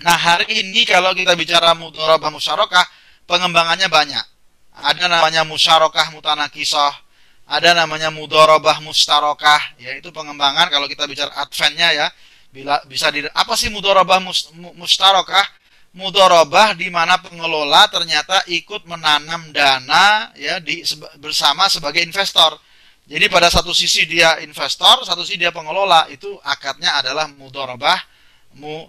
Nah, hari ini kalau kita bicara mudorobah musyarakah, pengembangannya banyak. Ada namanya musyarakah mutanakisah, ada namanya mudorobah mustarokah, ya itu pengembangan kalau kita bicara adventnya ya. Bila bisa di apa sih mudorobah mustarokah? mudorobah di mana pengelola ternyata ikut menanam dana ya di bersama sebagai investor. Jadi pada satu sisi dia investor, satu sisi dia pengelola, itu akadnya adalah mudorobah mu,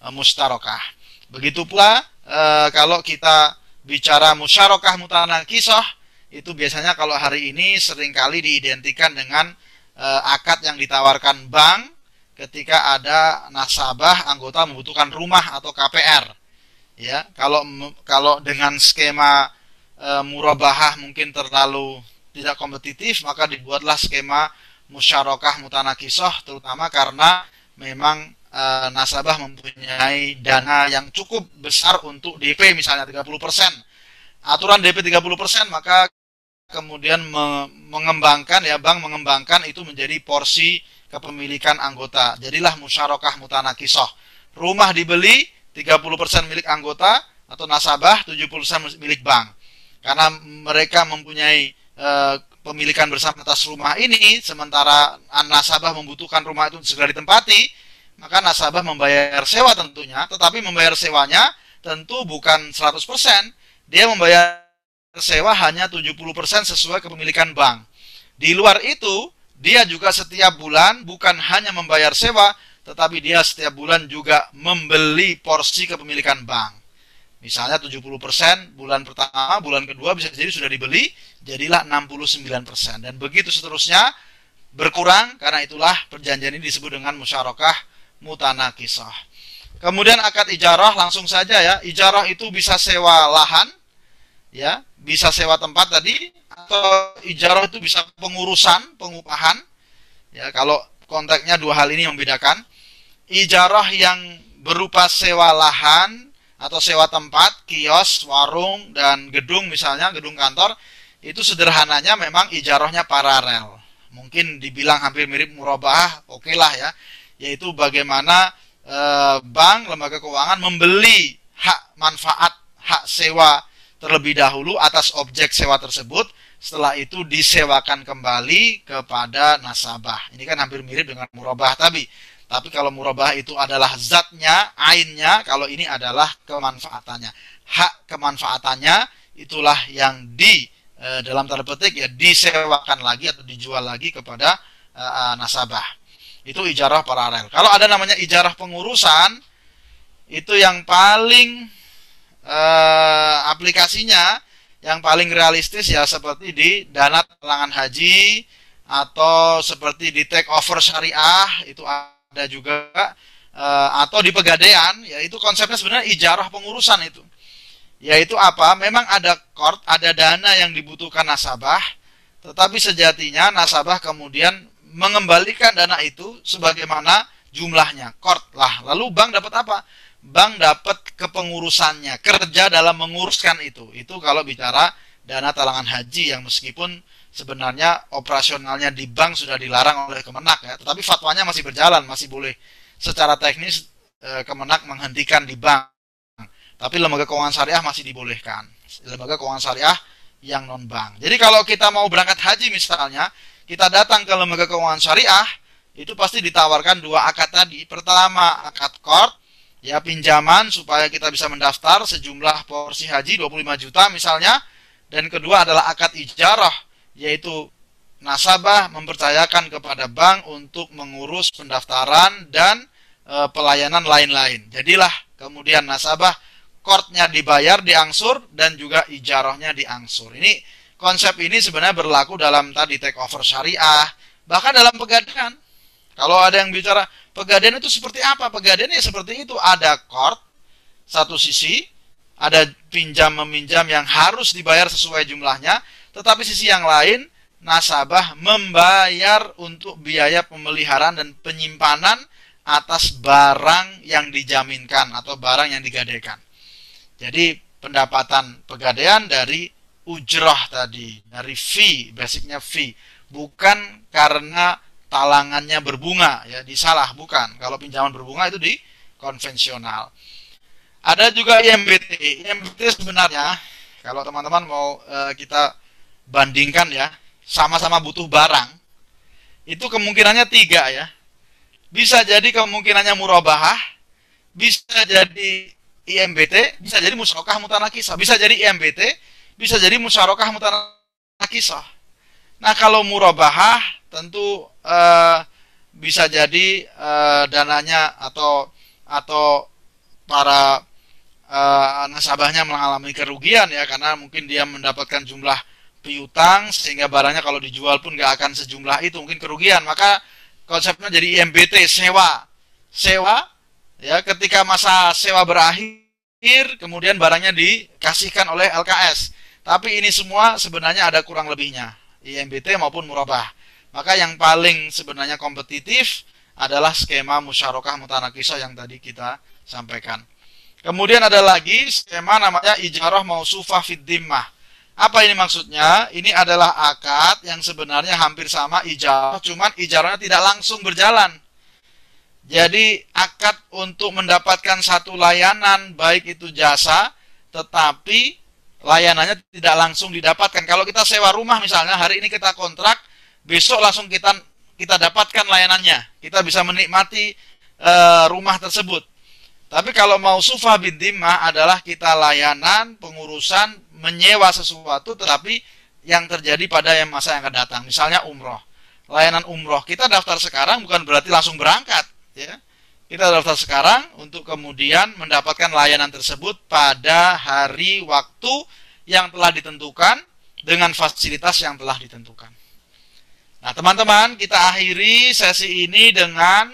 e, mustarokah. Begitu pula e, kalau kita bicara musyarakah mutanakisah, itu biasanya kalau hari ini sering kali diidentikan dengan e, akad yang ditawarkan bank ketika ada nasabah anggota membutuhkan rumah atau KPR. Ya, kalau kalau dengan skema e, murabahah mungkin terlalu tidak kompetitif, maka dibuatlah skema musyarakah mutanakisah terutama karena memang e, nasabah mempunyai dana yang cukup besar untuk DP misalnya 30%. Aturan DP 30% maka kemudian me mengembangkan ya bank mengembangkan itu menjadi porsi kepemilikan anggota. Jadilah musyarakah mutanakisah. Rumah dibeli 30% milik anggota atau nasabah, 70% milik bank. Karena mereka mempunyai e, pemilikan bersama atas rumah ini, sementara nasabah membutuhkan rumah itu segera ditempati, maka nasabah membayar sewa tentunya, tetapi membayar sewanya tentu bukan 100%, dia membayar sewa hanya 70% sesuai kepemilikan bank. Di luar itu, dia juga setiap bulan bukan hanya membayar sewa, tetapi dia setiap bulan juga membeli porsi kepemilikan bank. Misalnya 70% bulan pertama, bulan kedua bisa jadi sudah dibeli, jadilah 69%. Dan begitu seterusnya berkurang, karena itulah perjanjian ini disebut dengan musyarakah mutanakisah. Kemudian akad ijarah langsung saja ya, ijarah itu bisa sewa lahan, ya, bisa sewa tempat tadi, atau ijarah itu bisa pengurusan, pengupahan. Ya, kalau konteksnya dua hal ini membedakan. Ijarah yang berupa sewa lahan atau sewa tempat, kios, warung dan gedung misalnya, gedung kantor, itu sederhananya memang ijarahnya paralel. Mungkin dibilang hampir mirip murabah, oke okay lah ya. Yaitu bagaimana e, bank, lembaga keuangan membeli hak manfaat, hak sewa terlebih dahulu atas objek sewa tersebut setelah itu disewakan kembali kepada nasabah. Ini kan hampir mirip dengan murabah tadi. Tapi kalau murabah itu adalah zatnya, ainnya, kalau ini adalah kemanfaatannya. Hak kemanfaatannya itulah yang di e, dalam tanda petik ya disewakan lagi atau dijual lagi kepada e, nasabah. Itu ijarah paralel. Kalau ada namanya ijarah pengurusan, itu yang paling eh, aplikasinya yang paling realistis ya seperti di dana talangan haji atau seperti di take over syariah itu ada juga eh, atau di pegadaian ya itu konsepnya sebenarnya ijarah pengurusan itu. Yaitu apa? Memang ada court ada dana yang dibutuhkan nasabah tetapi sejatinya nasabah kemudian mengembalikan dana itu sebagaimana jumlahnya court lah. Lalu bank dapat apa bank dapat kepengurusannya, kerja dalam menguruskan itu. Itu kalau bicara dana talangan haji yang meskipun sebenarnya operasionalnya di bank sudah dilarang oleh Kemenak ya, tetapi fatwanya masih berjalan, masih boleh secara teknis e, Kemenak menghentikan di bank. Tapi lembaga keuangan syariah masih dibolehkan. Lembaga keuangan syariah yang non bank. Jadi kalau kita mau berangkat haji misalnya, kita datang ke lembaga keuangan syariah, itu pasti ditawarkan dua akad tadi. Pertama, akad court, ya pinjaman supaya kita bisa mendaftar sejumlah porsi haji 25 juta misalnya dan kedua adalah akad ijarah yaitu nasabah mempercayakan kepada bank untuk mengurus pendaftaran dan e, pelayanan lain-lain. Jadilah kemudian nasabah kortnya dibayar diangsur dan juga ijarahnya diangsur. Ini konsep ini sebenarnya berlaku dalam tadi take over syariah, bahkan dalam pegadaian. Kalau ada yang bicara Pegadaian itu seperti apa? Pegadaian ya seperti itu. Ada court, satu sisi, ada pinjam meminjam yang harus dibayar sesuai jumlahnya, tetapi sisi yang lain, nasabah membayar untuk biaya pemeliharaan dan penyimpanan atas barang yang dijaminkan atau barang yang digadaikan. Jadi pendapatan pegadaian dari ujrah tadi, dari fee, basicnya fee, bukan karena talangannya berbunga. Ya disalah bukan. Kalau pinjaman berbunga itu di konvensional. Ada juga IMBT IMBT sebenarnya kalau teman-teman mau e, kita bandingkan ya sama-sama butuh barang itu kemungkinannya tiga ya. Bisa jadi kemungkinannya murabahah bisa jadi IMBT bisa jadi musyarakah mutanakisah bisa jadi IMBT bisa jadi musyarakah mutanakisah. Nah kalau murabahah tentu uh, bisa jadi uh, dananya atau atau para uh, nasabahnya mengalami kerugian ya karena mungkin dia mendapatkan jumlah piutang sehingga barangnya kalau dijual pun nggak akan sejumlah itu mungkin kerugian. Maka konsepnya jadi IMBT sewa. Sewa ya ketika masa sewa berakhir kemudian barangnya dikasihkan oleh LKS tapi ini semua sebenarnya ada kurang lebihnya IMBT maupun murabah maka yang paling sebenarnya kompetitif adalah skema musyarakah mutanakisah yang tadi kita sampaikan. Kemudian ada lagi skema namanya ijarah mausufah fid dimmah. Apa ini maksudnya? Ini adalah akad yang sebenarnya hampir sama ijarah, cuman ijarahnya tidak langsung berjalan. Jadi akad untuk mendapatkan satu layanan baik itu jasa, tetapi layanannya tidak langsung didapatkan. Kalau kita sewa rumah misalnya, hari ini kita kontrak, besok langsung kita kita dapatkan layanannya. Kita bisa menikmati uh, rumah tersebut. Tapi kalau mau sufa bin dimah adalah kita layanan, pengurusan, menyewa sesuatu tetapi yang terjadi pada yang masa yang akan datang. Misalnya umroh. Layanan umroh. Kita daftar sekarang bukan berarti langsung berangkat. Ya. Kita daftar sekarang untuk kemudian mendapatkan layanan tersebut pada hari waktu yang telah ditentukan dengan fasilitas yang telah ditentukan. Nah, teman-teman, kita akhiri sesi ini dengan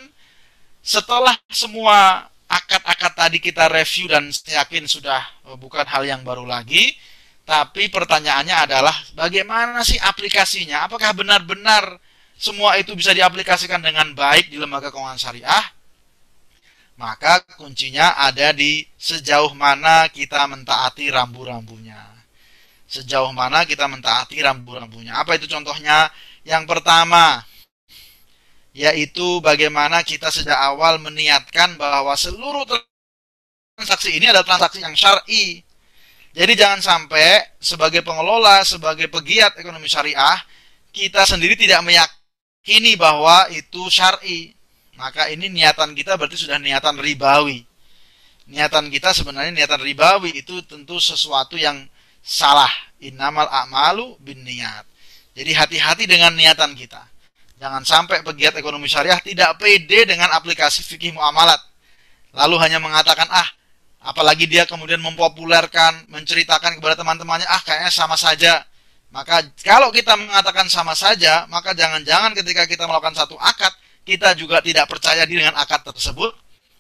setelah semua akad-akad tadi kita review dan yakin sudah eh, bukan hal yang baru lagi, tapi pertanyaannya adalah bagaimana sih aplikasinya? Apakah benar-benar semua itu bisa diaplikasikan dengan baik di lembaga keuangan syariah? Maka kuncinya ada di sejauh mana kita mentaati rambu-rambunya. Sejauh mana kita mentaati rambu-rambunya. Apa itu contohnya? Yang pertama, yaitu bagaimana kita sejak awal meniatkan bahwa seluruh transaksi ini adalah transaksi yang syar'i. Jadi jangan sampai sebagai pengelola, sebagai pegiat ekonomi syariah, kita sendiri tidak meyakini bahwa itu syar'i. Maka ini niatan kita berarti sudah niatan ribawi. Niatan kita sebenarnya niatan ribawi itu tentu sesuatu yang salah. Innamal a'malu bin niat. Jadi hati-hati dengan niatan kita. Jangan sampai pegiat ekonomi syariah tidak pede dengan aplikasi fikih muamalat. lalu hanya mengatakan ah apalagi dia kemudian mempopulerkan menceritakan kepada teman-temannya ah kayaknya sama saja maka kalau kita mengatakan sama saja maka jangan-jangan ketika kita melakukan satu akad kita juga tidak percaya diri dengan akad tersebut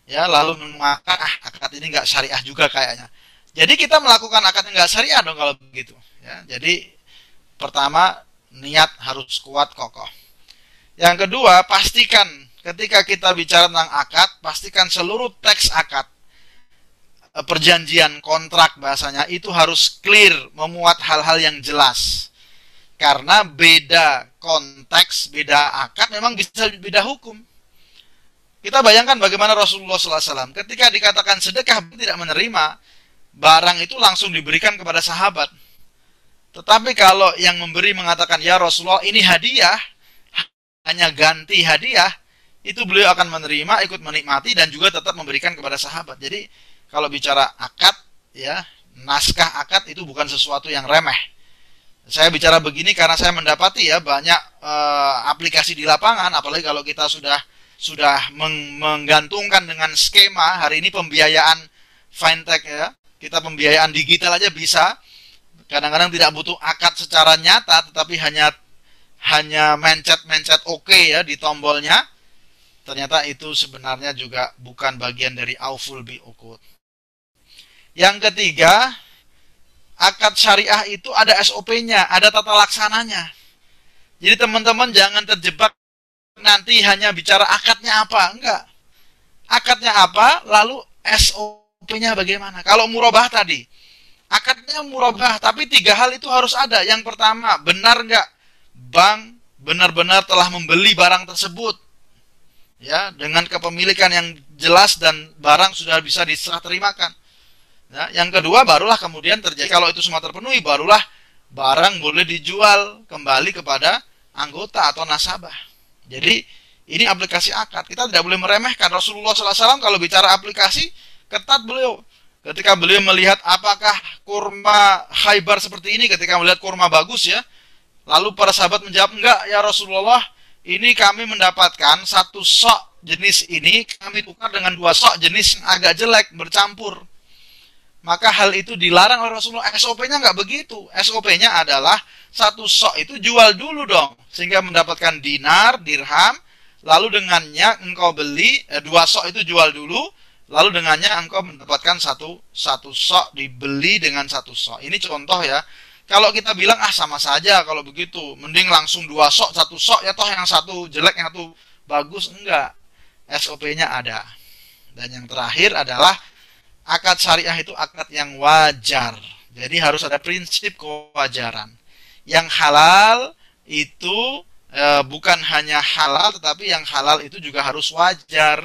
ya lalu maka ah akad ini nggak syariah juga kayaknya jadi kita melakukan akad yang nggak syariah dong kalau begitu ya jadi pertama niat harus kuat kokoh yang kedua pastikan ketika kita bicara tentang akad, pastikan seluruh teks akad, eh, perjanjian kontrak bahasanya itu harus clear, memuat hal-hal yang jelas. Karena beda konteks, beda akad memang bisa beda hukum. Kita bayangkan bagaimana Rasulullah SAW ketika dikatakan sedekah tidak menerima, barang itu langsung diberikan kepada sahabat. Tetapi kalau yang memberi mengatakan, ya Rasulullah ini hadiah, hanya ganti hadiah, itu beliau akan menerima, ikut menikmati dan juga tetap memberikan kepada sahabat. Jadi kalau bicara akad ya, naskah akad itu bukan sesuatu yang remeh. Saya bicara begini karena saya mendapati ya banyak e, aplikasi di lapangan apalagi kalau kita sudah sudah meng menggantungkan dengan skema hari ini pembiayaan fintech ya. Kita pembiayaan digital aja bisa. Kadang-kadang tidak butuh akad secara nyata tetapi hanya hanya mencet-mencet oke okay ya di tombolnya ternyata itu sebenarnya juga bukan bagian dari auful bi ukut. Yang ketiga, akad syariah itu ada SOP-nya, ada tata laksananya. Jadi teman-teman jangan terjebak nanti hanya bicara akadnya apa, enggak. Akadnya apa, lalu SOP-nya bagaimana. Kalau murabah tadi, akadnya murabah, tapi tiga hal itu harus ada. Yang pertama, benar enggak bank benar-benar telah membeli barang tersebut ya dengan kepemilikan yang jelas dan barang sudah bisa diserah terimakan. Ya, yang kedua barulah kemudian terjadi kalau itu semua terpenuhi barulah barang boleh dijual kembali kepada anggota atau nasabah. Jadi ini aplikasi akad kita tidak boleh meremehkan Rasulullah SAW kalau bicara aplikasi ketat beliau ketika beliau melihat apakah kurma Khaybar seperti ini ketika melihat kurma bagus ya lalu para sahabat menjawab enggak ya Rasulullah ini kami mendapatkan satu sok jenis ini kami tukar dengan dua sok jenis yang agak jelek bercampur. Maka hal itu dilarang oleh Rasulullah. SOP-nya nggak begitu. SOP-nya adalah satu sok itu jual dulu dong. Sehingga mendapatkan dinar, dirham. Lalu dengannya engkau beli, eh, dua sok itu jual dulu. Lalu dengannya engkau mendapatkan satu satu sok dibeli dengan satu sok. Ini contoh ya. Kalau kita bilang ah sama saja kalau begitu, mending langsung dua sok, satu sok ya toh yang satu jelek yang satu bagus enggak. SOP-nya ada. Dan yang terakhir adalah akad syariah itu akad yang wajar. Jadi harus ada prinsip kewajaran. Yang halal itu e, bukan hanya halal tetapi yang halal itu juga harus wajar.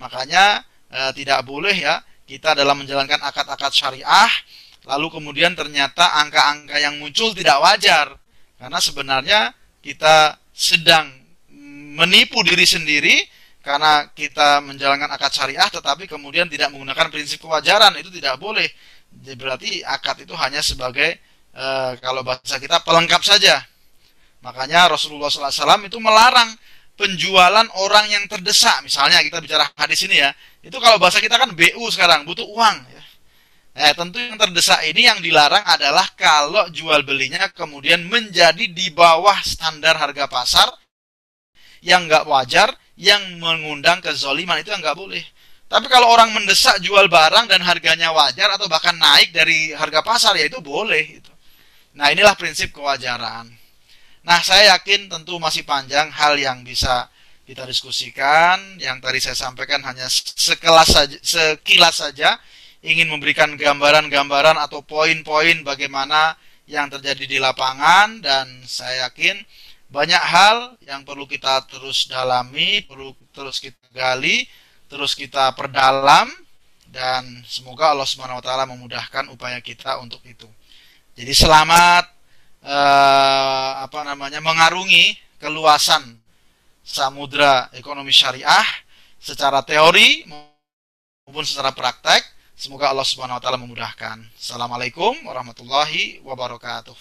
Makanya e, tidak boleh ya kita dalam menjalankan akad-akad syariah lalu kemudian ternyata angka-angka yang muncul tidak wajar. Karena sebenarnya kita sedang menipu diri sendiri karena kita menjalankan akad syariah tetapi kemudian tidak menggunakan prinsip kewajaran. Itu tidak boleh. Jadi berarti akad itu hanya sebagai e, kalau bahasa kita pelengkap saja. Makanya Rasulullah SAW itu melarang penjualan orang yang terdesak misalnya kita bicara hadis ini ya itu kalau bahasa kita kan BU sekarang butuh uang ya Eh, tentu yang terdesak ini yang dilarang adalah kalau jual belinya kemudian menjadi di bawah standar harga pasar yang nggak wajar, yang mengundang kezoliman itu yang nggak boleh. Tapi kalau orang mendesak jual barang dan harganya wajar atau bahkan naik dari harga pasar ya itu boleh. Itu. Nah inilah prinsip kewajaran. Nah saya yakin tentu masih panjang hal yang bisa kita diskusikan. Yang tadi saya sampaikan hanya sekelas saja, sekilas saja ingin memberikan gambaran-gambaran atau poin-poin bagaimana yang terjadi di lapangan dan saya yakin banyak hal yang perlu kita terus dalami, perlu terus kita gali, terus kita perdalam dan semoga Allah Subhanahu wa taala memudahkan upaya kita untuk itu. Jadi selamat eh, apa namanya mengarungi keluasan samudra ekonomi syariah secara teori maupun secara praktek Semoga Allah Subhanahu wa taala memudahkan. Assalamualaikum warahmatullahi wabarakatuh.